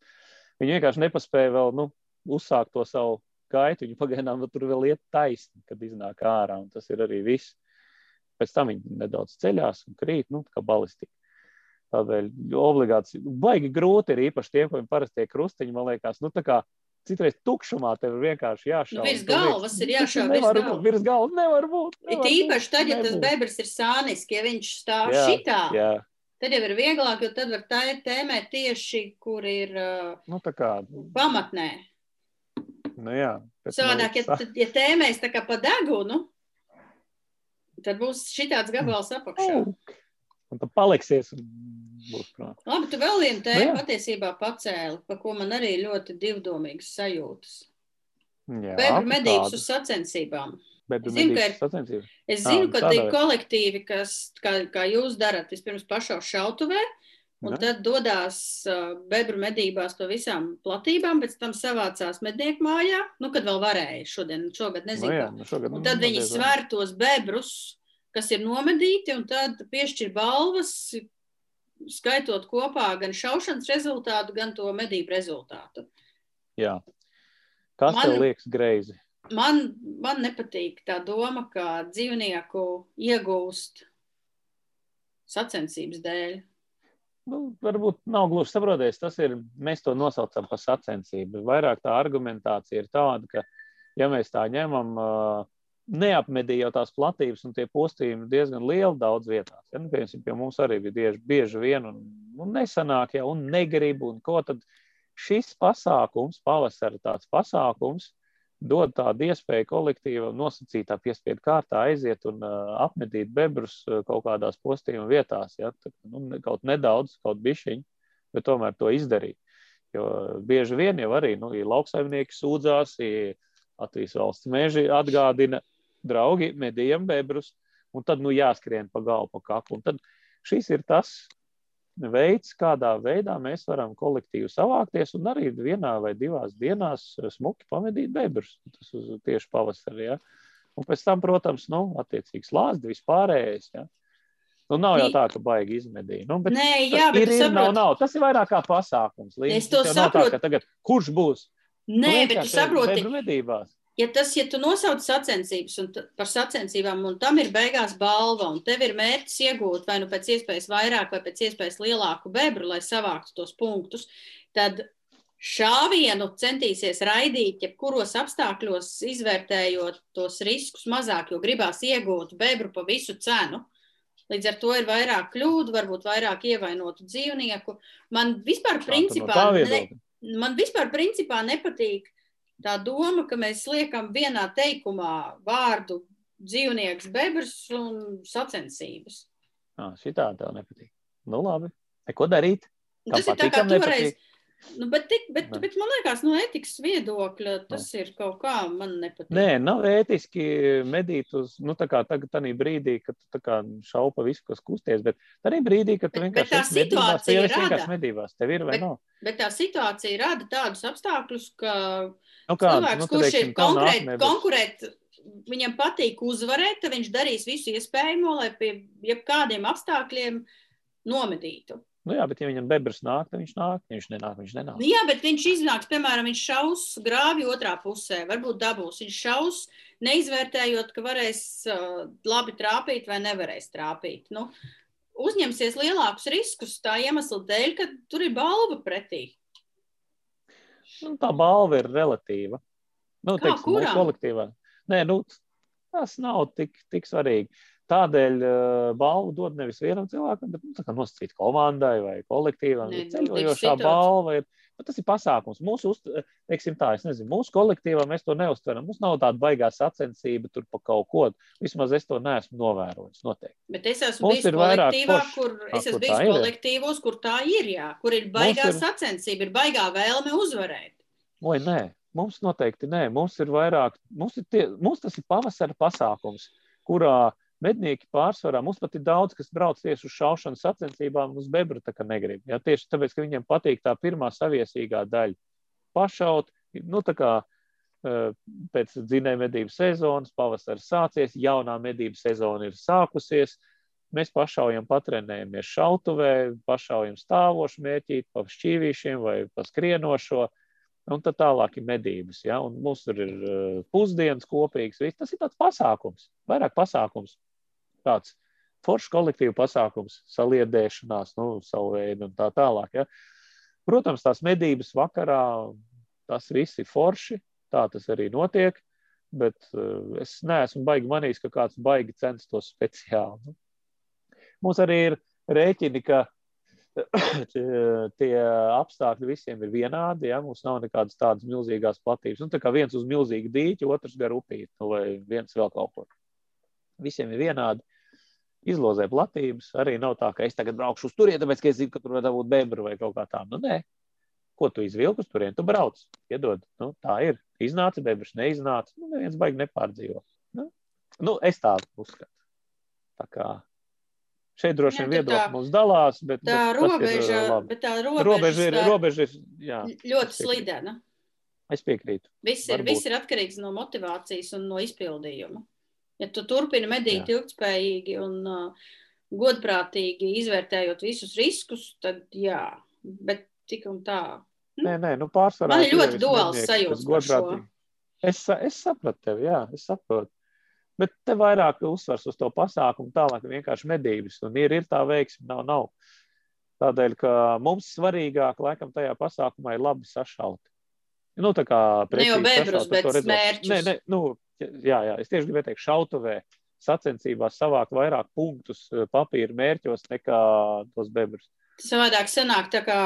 Speaker 2: Viņi vienkārši nepaspēja vēl nu, uzsākt to savu gaitu. Viņi pagaidām tur vēl iet taisni, kad iznāk ārā, un tas ir arī viss. Pēc tam viņi nedaudz ceļās un krīt, nu, kā balistika. Tādēļ obligāti, baigi grūti ir īpaši tiem, kuriem parasti tie krustiņi, man liekas, nu, tā kā citreiz tukšumā tev ir vienkārši jāšauj.
Speaker 3: Nu, virs galvas ir
Speaker 2: "Tas
Speaker 3: jāšauj,
Speaker 2: nevar
Speaker 3: virs
Speaker 2: būt,
Speaker 3: galvas."
Speaker 2: Virs galvas nevar būt.
Speaker 3: It
Speaker 2: nevar
Speaker 3: īpaši
Speaker 2: būt,
Speaker 3: tad, ja tas bebrs ir sāniski, ja viņš stāv
Speaker 2: Jā,
Speaker 3: šitā,
Speaker 2: Jā,
Speaker 3: tad jau ir vieglāk, jo tad var tā tēmēt tieši, kur ir uh,
Speaker 2: nu kā,
Speaker 3: pamatnē.
Speaker 2: nu jā. bet,
Speaker 3: Savādāk, ja,
Speaker 2: nu,
Speaker 3: ja tēmēs tā kā pa degunu, tad būs šitāds gabals apakšā.
Speaker 2: Auk. Un tad paliksies un būs prāt.
Speaker 3: Labi, tu vēl vienu
Speaker 2: Nu,
Speaker 3: tēmu
Speaker 2: jā.
Speaker 3: patiesībā pacēli, par ko man arī ļoti divdomīgas sajūtas.
Speaker 2: Jā,
Speaker 3: Bebru medības uz sacensībām. Es zinu, ka
Speaker 2: medības
Speaker 3: ir-. Es zinu,
Speaker 2: nu
Speaker 3: ka tie kolektīvi, kas, kā, kā jūs darat, vispirms pašā šautuvē, un
Speaker 2: Ne?
Speaker 3: tad dodas uh, bebru medībās pa visām platībām, pēc tam savācās mednieku mājā, nu, kad vēl varēja šodien, šogad
Speaker 2: Nu,
Speaker 3: nezinu.
Speaker 2: jā,
Speaker 3: kā.
Speaker 2: nu šogad,
Speaker 3: Un
Speaker 2: nu,
Speaker 3: tad viņi sver tos bebrus, kas ir nomedīti, un tad piešķir balvas, skaitot kopā gan šaušanas rezultātu, gan to medību rezultātu.
Speaker 2: Jā. Kas
Speaker 3: Man-
Speaker 2: tev liekas greizi?
Speaker 3: Man, man nepatīk tā doma, ka dzīvnieku iegūst sacensības dēļ.
Speaker 2: Nu, varbūt nav gluži saproties. Tas ir, mēs to nosaucam par sacensību. Vairāk tā argumentācija ir tāda, ka, ja mēs tā ņemam, ā, neapmedīja jau tās platības un tie postījumi diezgan lieli daudz vietās. Ja? Nu, piemēram, pie mums arī bija bieži, bieži vien un, un nesanāk, ja, un negrib, un ko tad šis pasākums, pavasara tāds pasākums, dod tādu iespēju kolektīvam nosacītā piespiedu kārtā aiziet un uh, apmetīt bebrus kaut kādās postījuma vietās. Ja? Tā, nu, kaut nedaudz, kaut bišķiņi, bet tomēr to izdarīt. Jo bieži vien jau arī nu, ja lauksaimnieki sūdzās, ja Latvijas valsts meži atgādina, draugi, medījam bebrus, un tad nu, jāskrien pa galvu, pa kaklu. Un tad šis ir tas veids, kādā veidā mēs varam kolektīvi savākties un arī vienā vai divās dienās smuki pamedīt bebrus. Tas uz tieši pavasarī. Ja? Un pēc tam, protams, nu, attiecīgi slāzdi vispārējais. Ja? Nu, nav jau tā, ka baigi izmedīja. Nu,
Speaker 3: Nē, jā, bet
Speaker 2: ir, ir, nav, nav. Tas ir vairāk kā pasākums. Līdz,
Speaker 3: Es to saprotu.
Speaker 2: Tā, tagad, kurš būs?
Speaker 3: Nē,
Speaker 2: Nu,
Speaker 3: bet tu saproti,
Speaker 2: medībās.
Speaker 3: Ja tas, ja tu nosauc sacensības un par sacensībām, un tam ir beigās balva, un tev ir mērķis iegūt vai nu pēc iespējas vairāk, vai pēc iespējas lielāku bebru, lai savāktu tos punktus, tad šāvienu centīsies raidīt, jebkuros apstākļos, izvērtējot tos riskus mazāk, jo gribās iegūt bebru pa visu cenu. Līdz ar to ir vairāk kļūdu, varbūt vairāk ievainotu dzīvnieku. Man vispār, principā, ne, man vispār principā nepatīk tā doma, ka mēs liekam vienā teikumā vārdu dzīvnieks, bebrs un sacensības.
Speaker 2: Ah, šitā tev nepatīk. Nu, labi. Ko darīt? Kam
Speaker 3: Tas ir tā kā toreiz.
Speaker 2: nepatīk?
Speaker 3: Nu, bet, tik, bet,
Speaker 2: Ne.
Speaker 3: bet man liekas, no etikas viedokļa tas ir kaut kā man nepatīk.
Speaker 2: Nē, nav ētiski medīt uz, nu, tā kā tagad, tādā brīdī, kad tu tā kā šaupa visu, kas kusties, bet tādā brīdī, kad tu
Speaker 3: Bet-
Speaker 2: vienkārši
Speaker 3: bet tā
Speaker 2: esi medībās, jau esi vienkārši medībās. Tev ir vai
Speaker 3: Bet-
Speaker 2: nav?
Speaker 3: Bet tā situācija rada tādus apstākļus, ka
Speaker 2: Nu, kā,
Speaker 3: cilvēks,
Speaker 2: nu,
Speaker 3: kurš
Speaker 2: teiksim,
Speaker 3: ir
Speaker 2: tev
Speaker 3: konkrēt,
Speaker 2: nākamie būs-
Speaker 3: konkurēt, viņam patīk uzvarēt, tad viņš darīs visu iespējamo, lai pie jebkādiem apstākļiem nomedītu.
Speaker 2: Nu, jā, bet ja viņam bebras nāk, tad viņš nāk. Ja viņš nenāk, viņš nenāk.
Speaker 3: Nu, jā, bet viņš iznāks, piemēram, viņš šaus grāvi otrā pusē, varbūt dabūs. Viņš šaus, neizvērtējot, ka varēs uh, labi trāpīt vai nevarēs trāpīt. Nu, uzņemsies lielākus riskus tā iemesla dēļ, ka tur ir balva pretī.
Speaker 2: Nu, tā balva ir relatīva. Nu,
Speaker 3: Kā,
Speaker 2: teiksim, mūsu
Speaker 3: kuram?
Speaker 2: kolektīvā. Nē, nu, tas nav tik, tik svarīgi. Tādēļ uh, balvu dod nevis vienam cilvēkam, bet nu, nosacīt komandai vai kolektīvam. Ir
Speaker 3: nu,
Speaker 2: Ceļojošā balva ir. Bet tas ir pasākums. Mūsu, uzt, teiksim tā, nezinu, mūsu kolektīvā mēs to neuztveram. Mums nav tāda baigā sacensība tur pa kaut ko. Vismaz es to neesmu novērojis. Noteikti.
Speaker 3: Bet es esmu
Speaker 2: Mums
Speaker 3: bijis
Speaker 2: ir vairāk
Speaker 3: kolektīvā,
Speaker 2: forši.
Speaker 3: kur
Speaker 2: Ah,
Speaker 3: es
Speaker 2: kur
Speaker 3: esmu
Speaker 2: tā
Speaker 3: bijis
Speaker 2: ir?
Speaker 3: kolektīvos, kur tā ir, jā, kur ir baigā
Speaker 2: ir-
Speaker 3: sacensība, ir baigā vēlme uzvarēt.
Speaker 2: Oi, nē, mums noteikti nē. Mums ir vairāk, mums, ir tie, mums tas ir pavasara pasākums, kurā mednieki pārsvarā, mums pat ir daudz, kas brauc tieši uz šaušanas sacensībām, uz bebra tā kā negrib. Ja? Tieši tāpēc, ka viņiem patīk tā pirmā saviesīgā daļa. Pašaut, nu tā kā eh, pēc dzinēja medību sezonas, pavasaris sācies, jaunā medību sezona ir sākusies. Mēs pašaujam, patrenējamies šautuvē, pašaujam stāvošu mērķīt, pa šķīvīšiem vai pa skrienošo. Un tad tālāk ir medības. Ja? Un mums tur ir uh, pusdienas kopīgas. viss. Tas ir tāds pasākums, vairāk pasākums. Tāds foršs kolektīvu pasākums, saliedēšanās, nu, savu veidu un tā tālāk. Ja? Protams, tās medības vakarā, tas viss ir forši. Tā tas arī notiek. Bet uh, es neesmu baigi manījis, ka kāds baigi censtos speciāli. Nu. Mums arī ir rēķini, ka [coughs] tie, apstākļi visiem ir vienādi. Ja? Mums nav nekādas tādas milzīgas platības. Nu, tā kā viens uz milzīgu dīķi, otrs gar upīti, nu, vai viens vēl kaut kur. Visiem ir vienādi. Izlozē platības. Arī nav tā, ka es tagad braukšu uz turieni, tāpēc, ka es zinu, ka tur var būt bebra vai kaut kā tāda. Nu, nē, ko tu izvilki uz turieni, tu brauc. Iedod, nu, tā ir. Iznāca bebras, neiznāca. Nu, neviens baigi nepārdzīvo. Nu, nu, es tā uzskatu. Tā kā šeit droši vien viedokļi
Speaker 3: tā-
Speaker 2: mums dalās, bet,
Speaker 3: Tā
Speaker 2: bet tas ir,
Speaker 3: robeža,
Speaker 2: uh, labi.
Speaker 3: bet tā
Speaker 2: robeža
Speaker 3: robeža
Speaker 2: ir,
Speaker 3: ir
Speaker 2: robeža ir jā,
Speaker 3: ļoti slidena.
Speaker 2: es piekrītu.
Speaker 3: Viss ir, viss ir atkarīgs no motivācijas un no izpildījuma. Ja tu turpini medīt
Speaker 2: Jā.
Speaker 3: ilgspējīgi un uh, godprātīgi izvērtējot visus riskus, tad jā, bet tik un tā.
Speaker 2: Nē, nē, nu pārsvarā.
Speaker 3: Man ir ļoti duāls sajūta par šo.
Speaker 2: Es, es sapratu tevi, jā, es saprotu. Bet te vairāk uzsvars uz to pasākumu, tālāk vienkārši medības. Un ir, ir tā veiksme, nav, nav. Tādēļ, ka mums svarīgāk, laikam, tajā pasākumā ir labi sašaut. Nu, tā kā
Speaker 3: Ne jau bebrus,
Speaker 2: sašaut,
Speaker 3: bet smērķus.
Speaker 2: Nē, nē, nu, jā, jā, es tieši gribēju teikt, šautavē sacensībās savākt vairāk punktus eh, papīra mērķos nekā tos bebrus.
Speaker 3: Savādāk sanāk, tā kā,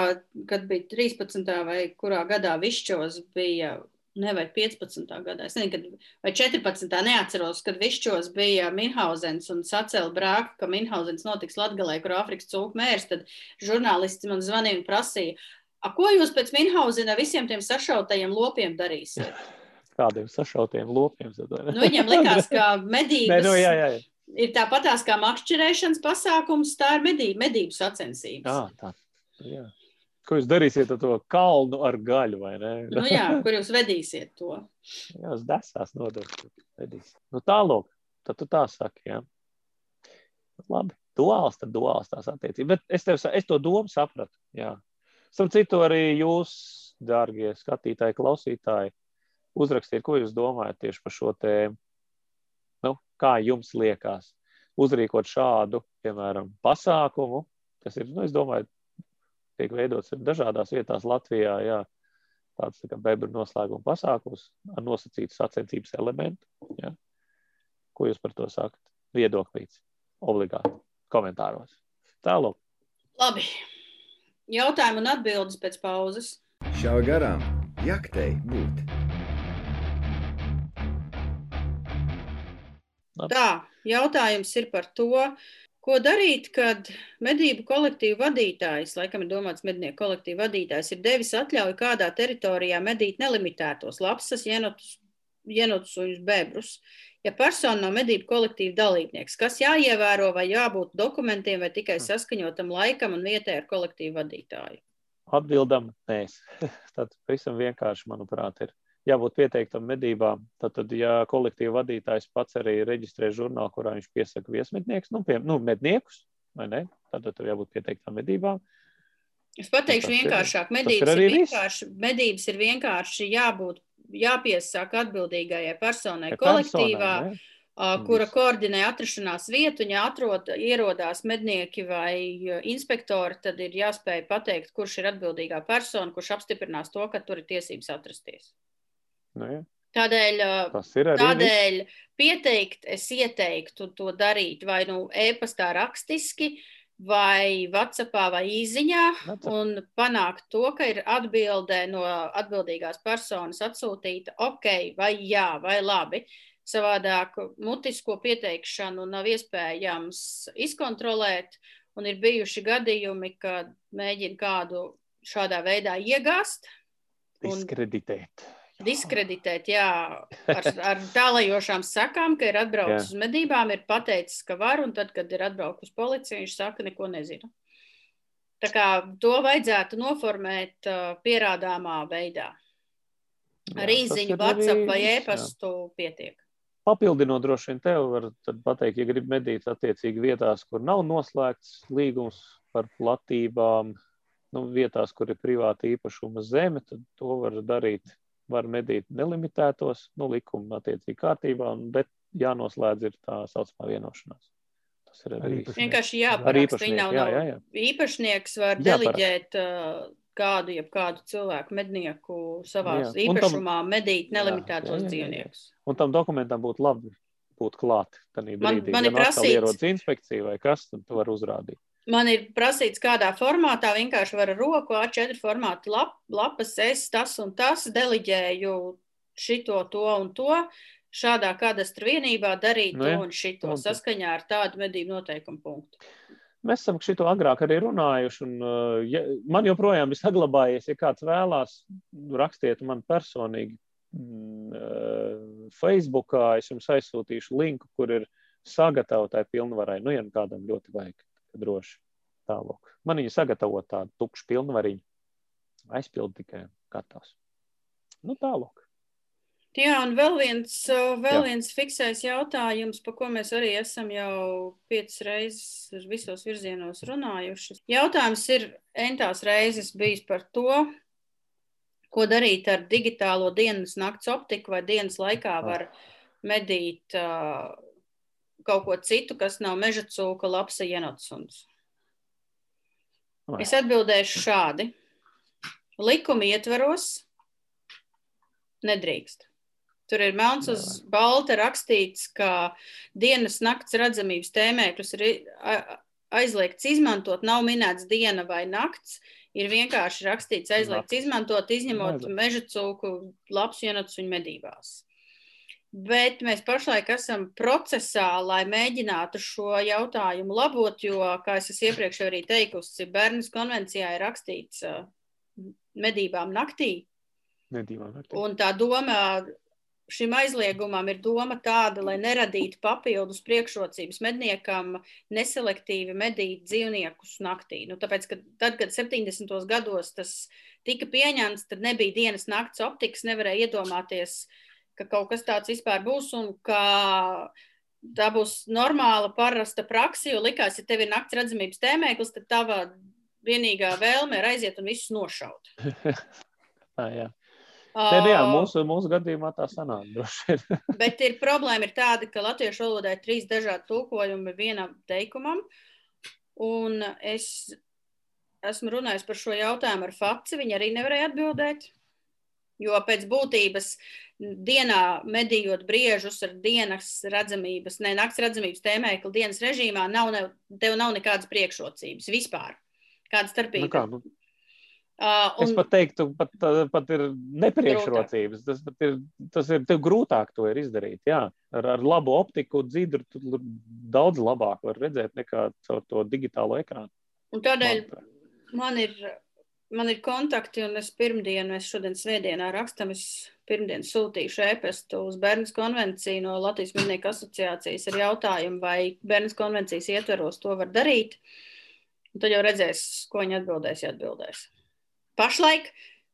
Speaker 3: kad bija 13. vai kurā gadā Višķos bija, ne vai 15. gadā, es nezinu, kad, vai 14. neatceros, kad Višķos bija Minhausens un sacēla brāku, ka Minhausens notiks Latgalē, kur Āfrikas cūku mērs, tad žurnālisti man zvanīja un prasīja, a, ko jūs pēc Minhausena visiem tiem sašautajiem lopiem darīsiet?
Speaker 2: Kādiem sašautiem lopiem. tad?
Speaker 3: Nu, viņam likās, ka [laughs]
Speaker 2: Nē,
Speaker 3: medības
Speaker 2: nu, jā, jā, jā.
Speaker 3: ir tāpatās kā makšķerēšanas pasākums, tā ir medību, medību sacensības.
Speaker 2: Jā, tā. Jā. Ko jūs darīsiet ar to kalnu ar gaļu, vai ne?
Speaker 3: Nu, jā, kur jūs vedīsiet to? [laughs]
Speaker 2: jā uz desās nodevis. Nu, tālāk, tad tu tā saki, jā. Labi, duāls, tad duāls tās attiecības. Bet es, tev, es to domu sapratu, jā. Starp citu, arī jūs, dārgie skatītāji, klausītāji, uzrakstiet, ko jūs domājat tieši par šo tēmu. Nu, kā jums liekas, uzrīkot šādu, piemēram, pasākumu, kas ir, nu, es domāju, tiek veidots dažādās vietās Latvijā, jā, tāds tā kā bebru noslēguma pasākums ar nosacītu sacensības elementu. Jā. Ko jūs par to sakat? Viedoklīts, obligāti, komentāros. Tālāk.
Speaker 3: Labi. Jautājumu un atbildes pēc pauzes.
Speaker 1: Šāva garām, jaktei būt.
Speaker 3: Tā, jautājums ir par to, ko darīt, kad medību kolektīvu vadītājs, laikam ir domāts mednieku kolektīvu vadītājs, ir devis atļauju kādā teritorijā medīt nelimitētos lapsas, jenotus, jenotus un bebrus. Ja persona nav medību kolektīva dalībnieks, kas jāievēro vai jābūt dokumentiem vai tikai saskaņotam laikam un vietai ar kolektīvu vadītāju?
Speaker 2: Atbildam, nē. [laughs] Tad pavisam vienkārši, manuprāt, ir jābūt pieteiktam medībām. Tad, tad ja kolektīva vadītājs pats arī reģistrē žurnālu, kurā viņš piesaka viesmetnieks, nu, pie, nu medniekus, vai ne? Tad, tad jābūt pieteiktam medībām.
Speaker 3: Es pateikšu
Speaker 2: ir-
Speaker 3: vienkāršāk.
Speaker 2: ir
Speaker 3: Medības ir,
Speaker 2: viss.
Speaker 3: vienkārši, medības ir vienkārši jābūt, jāpiesaka atbildīgajai personai
Speaker 2: Ja
Speaker 3: kolektīvā,
Speaker 2: personai, ne?
Speaker 3: ā, kura koordinē atrašanās vietu. Ja atrod, ierodās mednieki vai ā, inspektori, tad ir jāspēj pateikt, kurš ir atbildīgā persona, kurš apstiprinās to, ka tur ir tiesības atrasties.
Speaker 2: Nu, ja.
Speaker 3: Tādēļ, tādēļ pieteikt, es ieteiktu to darīt vai nu e-pastā rakstiski, vai WhatsAppā, vai īsiņā, un panākt to, ka ir atbilde no atbildīgās personas atsūtīta ok, vai jā, vai labi. Savādāk mutisko pieteikšanu nav iespējams izkontrolēt, un ir bijuši gadījumi, kad mēģina kādu šādā veidā iegāzt. un-
Speaker 2: Diskreditēt.
Speaker 3: Diskreditēt, jā, [laughs] ar, ar tālajošām sakām, ka ir atbraucis uz medībām, ir pateicis, ka var, un tad, kad ir atbraucis policija, viņš saka, neko nezinu. Tā kā to vajadzētu noformēt uh, pierādāmā veidā. Ar
Speaker 2: Jā,
Speaker 3: īziņu, WhatsApp vai
Speaker 2: jā.
Speaker 3: e-pastu pietiek.
Speaker 2: Papildinot, droši vien tev var pateikt, ja grib medīt attiecīgi vietās, kur nav noslēgts līgums par platībām, nu, vietās, kur ir privāta īpašuma zeme, tad to var darīt. Var medīt nelimitētos, nu, likuma attiecīgi kārtībā, un, bet jānoslēdz ir tā saucamā vienošanās. Tas ir
Speaker 4: Ar
Speaker 2: arī.
Speaker 3: Vienkārši
Speaker 2: Ar
Speaker 3: jāparaksta.
Speaker 2: Īpašnieku,
Speaker 3: nav,
Speaker 2: jā, jā, jā.
Speaker 3: īpašnieks var
Speaker 2: Jāparaksta.
Speaker 3: deliģēt uh, kādu, jeb kādu cilvēku mednieku savā
Speaker 2: un tam-
Speaker 3: īpašumā medīt nelimitētos dzīvniekus.
Speaker 2: Un tam dokumentam būtu labi būt klāt.
Speaker 3: Man-
Speaker 2: Brīdī,
Speaker 3: man
Speaker 2: ja
Speaker 3: ir
Speaker 2: nu atkal
Speaker 3: prasīts-
Speaker 2: ierodas inspekcija vai kas, tad tu vari uzrādīt.
Speaker 3: Man ir prasīts, kādā formātā vienkārši var ar roku A4 formātu lap, lapas, es tas un tas deliģēju šito, to un to. šādā kadastra vienībā darīt
Speaker 2: Nu
Speaker 3: to un šito
Speaker 2: un
Speaker 3: saskaņā ar tādu medību noteikumu punktu.
Speaker 2: Mēs esam šo agrāk arī runājuši. Un, uh, ja, man joprojām ir saglabājies, ja kāds vēlās, rakstiet man personīgi. mm, uh, Facebookā es jums aizsūtīšu linku, kur ir sagatavotai pilnvarai. Nu, ja nu kādam ļoti vajag, droši tālāk. Man viņa sagatavo tādu tukšu pilnvariņu. Aizpild tikai gatavs. Nu, tālāk.
Speaker 3: Jā, un vēl viens, uh, vēl
Speaker 2: Jā.
Speaker 3: viens fiksējs jautājums, par ko mēs arī esam jau piecas reizes visos virzienos runājuši. Jautājums ir entās reizes bijis par to, ko darīt ar digitālo dienas nakts optiku vai dienas laikā var medīt uh, kaut ko citu, kas nav meža cūka, lapsa ienotsuns.
Speaker 2: Vai.
Speaker 3: Es atbildēšu šādi. Likuma ietvaros nedrīkst. Tur ir melns uz balta rakstīts, ka dienas nakts redzamības tēmēkļus ir aizliegts izmantot. Nav minēts diena vai nakts. Ir vienkārši rakstīts aizliegts izmantot, izņemot meža cūku, ienācis viņa medībās. Bet mēs pašlaik esam procesā, lai mēģinātu šo jautājumu labot, jo, kā es iepriekš arī teikusi, Bērnas konvencijā ir rakstīts uh, medībām naktī.
Speaker 2: Nedīvā, naktī.
Speaker 3: Un tā doma šim aizliegumam ir doma tāda, lai neradītu papildus priekšrocības medniekam neselektīvi medīt dzīvniekus naktī. Nu, tāpēc, ka tad, kad 70. gados tas tika pieņemts, tad nebija dienas nakts optikas, nevarēja iedomāties, ka kaut kas tāds vispār būs un ka tā būs normāla, parasta praksa, jo likās, ja tev ir nakts redzamības tēmēklis, tad tava vienīgā vēlme ir aiziet un visus nošaut.
Speaker 2: Tā, [laughs] jā. Nē, jā, mūsu, mūsu gadījumā tā vien. [laughs]
Speaker 3: Bet ir problēma ir tāda, ka latviešu valodā ir trīs dažādi tulkojumi vienam teikumam. Un es esmu runājis par šo jautājumu ar Faci. Viņa arī nevarēja atbildēt. Jo pēc būtības dienā medījot briežus ar dienas redzamības, ne nakts redzamības tēmēkli dienas režīmā, nav, ne, tev nav nekādas priekšrocības vispār. Kāda
Speaker 2: Nu,
Speaker 3: starpība?
Speaker 2: kā, nu,
Speaker 3: Uh,
Speaker 2: es pat teiktu, pat, pat ir nepriekšrocības. Tas, pat ir, tas ir tev grūtāk to ir izdarīt. Jā. Ar, ar labu optiku, dzidru, tu daudz labāk var redzēt nekā caur to digitālo ekrānu.
Speaker 3: un tādēļ
Speaker 2: manuprāt.
Speaker 3: man ir, man ir kontakti, un es pirmdien, mēs šodien svētdienā rakstam, es pirmdien sūtīšu ēpastu uz Bērnas konvenciju no Latvijas Mednieku asociācijas ar jautājumu, vai Bērnas konvencijas ietveros to var darīt. Un tad jau redzēs, ko viņi atbildēs, ja atbildēs. Pašlaik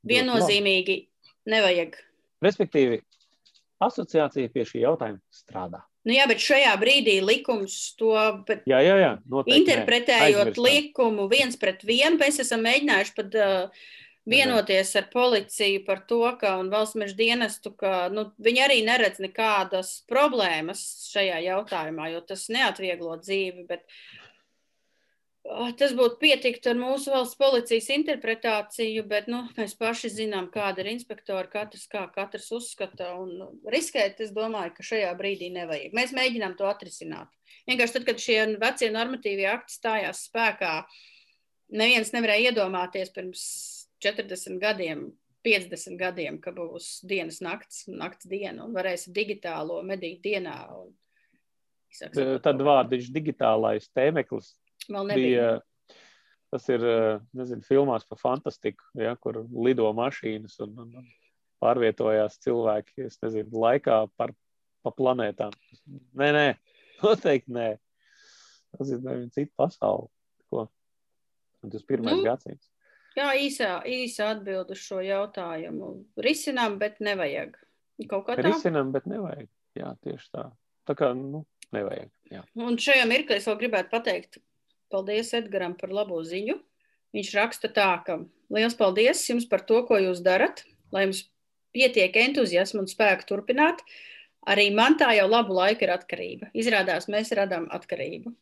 Speaker 3: viennozīmīgi nevajag.
Speaker 2: Respektīvi, asociācija pie šī jautājuma strādā.
Speaker 3: Nu, jā, bet šajā brīdī likums to
Speaker 2: Jā, jā, jā noteikti.
Speaker 3: interpretējot
Speaker 2: Aizmirstam.
Speaker 3: likumu viens pret vienu, mēs esam mēģinājuši pat uh, vienoties ar policiju par to, ka un valsts meža dienestu, ka nu, viņi arī neredz nekādas problēmas šajā jautājumā, jo tas neatvieglo dzīvi. Bet, uh, tas būtu pietikt ar mūsu valsts policijas interpretāciju, bet nu, mēs paši zinām, kāda ir inspektora, katrs kā katrs uzskata. Un nu, riskēt, es domāju, ka šajā brīdī nevajag. Mēs mēģinām to atrisināt. Vienkārši tad, kad šie vecie normatīvie akti stājās spēkā, neviens nevarēja iedomāties pirms 40 gadiem, 50 gadiem, ka būs dienas nakts, nakts diena un varēs digitālo medīt dienā. Un, izsaka,
Speaker 2: Eh, Tad vārdiņš digitālais tēmeklis bija. Tas ir eh, nezinu, filmās par fantastiku, ja, kur lido mašīnas un, un, un pārvietojās cilvēki es nezinu, laikā par, pa planētām. Nē, nē, [laughs] noteikti nē. Tas ir nevien cita pasaule. Ko? Un tas ir pirmais
Speaker 3: Nu,
Speaker 2: gadsimts.
Speaker 3: Jā, īsā, īsā atbild uz šo jautājumu. Risinām, bet nevajag. Kaut kā tā.
Speaker 2: Risinām, bet nevajag. Jā, tieši tā. Tā kā, nu, nevajag. Jā.
Speaker 3: Un šajā mirklī es vēl gribētu pateikt paldies Edgaram par labo ziņu. Viņš raksta tā, ka liels paldies jums par to, ko jūs darat, lai jums pietiek entuziasma un spēka turpināt. Arī man tā jau labu laiku ir atkarība. Izrādās, mēs radām atkarību.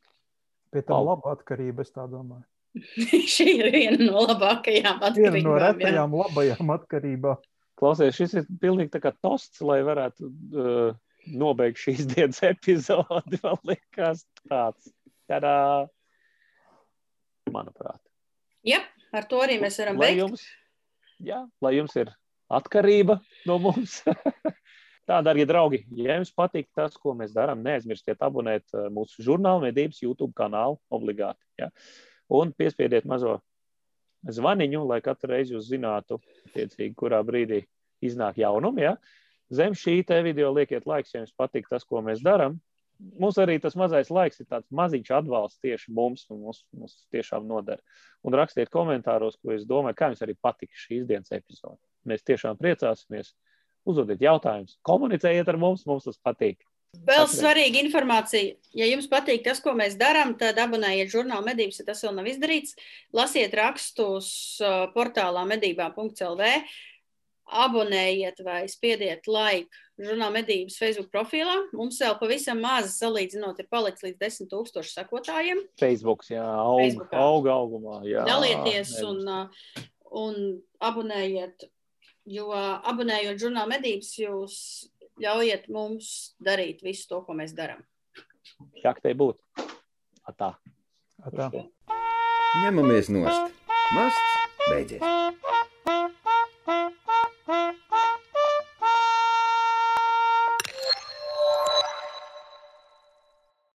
Speaker 4: Pie
Speaker 2: Au.
Speaker 4: laba atkarība, es tā domāju. [laughs]
Speaker 3: Šī ir viena no labākajām
Speaker 4: Viena
Speaker 3: atkarībām.
Speaker 4: no
Speaker 3: jā.
Speaker 4: retajām labajām atkarībām.
Speaker 2: Klausies, šis ir pilnīgi tā kā tosts, lai varētu uh, nobeigt šīs [laughs] dienas epizodi. Man liekas, tāds. Tadā! Manuprāt.
Speaker 3: Jā, ar to arī mēs varam
Speaker 2: Lai
Speaker 3: beigt.
Speaker 2: jums, jā, lai jums ir atkarība no mums. [laughs] Tā, darbie draugi, ja jums patīk tas, ko mēs darām, neaizmirstiet abonēt eh, mūsu žurnāla medības YouTube kanālu obligāti. Ja? Un piespiediet mazo zvaniņu, lai katru reizi jūs zinātu, tiecīgi, kurā brīdī iznāk jaunumi. Ja? Zem šī te video liekiet laiks, ja jums patīk tas, ko mēs darām. Mums arī tas mazais laiks ir tāds maziņš atbalsts tieši mums, un mums, mums tiešām noder. Un rakstiet komentāros, ko es domāju, kā jums arī patika šīs dienas epizode. Mēs tiešām priecāsimies. Uzdodiet jautājumus, komunicējiet ar mums, mums tas patīk.
Speaker 3: Vēl
Speaker 2: Atcerieties.
Speaker 3: svarīga informācija. Ja jums patīk tas, ko mēs darām, tad abonējiet žurnālu medības, ja tas vēl nav izdarīts. Lasiet rakstus uh, portālā medībā.lv. Abonējiet vai spiediet like žurnāla medības Facebook profilā. Mums vēl pavisam maz, salīdzinot, ir palicis līdz 10 tūkstošu sekotājiem.
Speaker 2: Facebook, jā, aug,
Speaker 3: Facebookā.
Speaker 2: aug augumā. Jā,
Speaker 3: Dalieties
Speaker 2: nevis.
Speaker 3: un, uh, un abonējiet, jo abonējot žurnāla medības, jūs ļaujiet mums darīt visu to, ko mēs darām.
Speaker 2: Kā tai būtu? Tā.
Speaker 4: Tā.
Speaker 1: Ņemamies nost. Masts beidzies.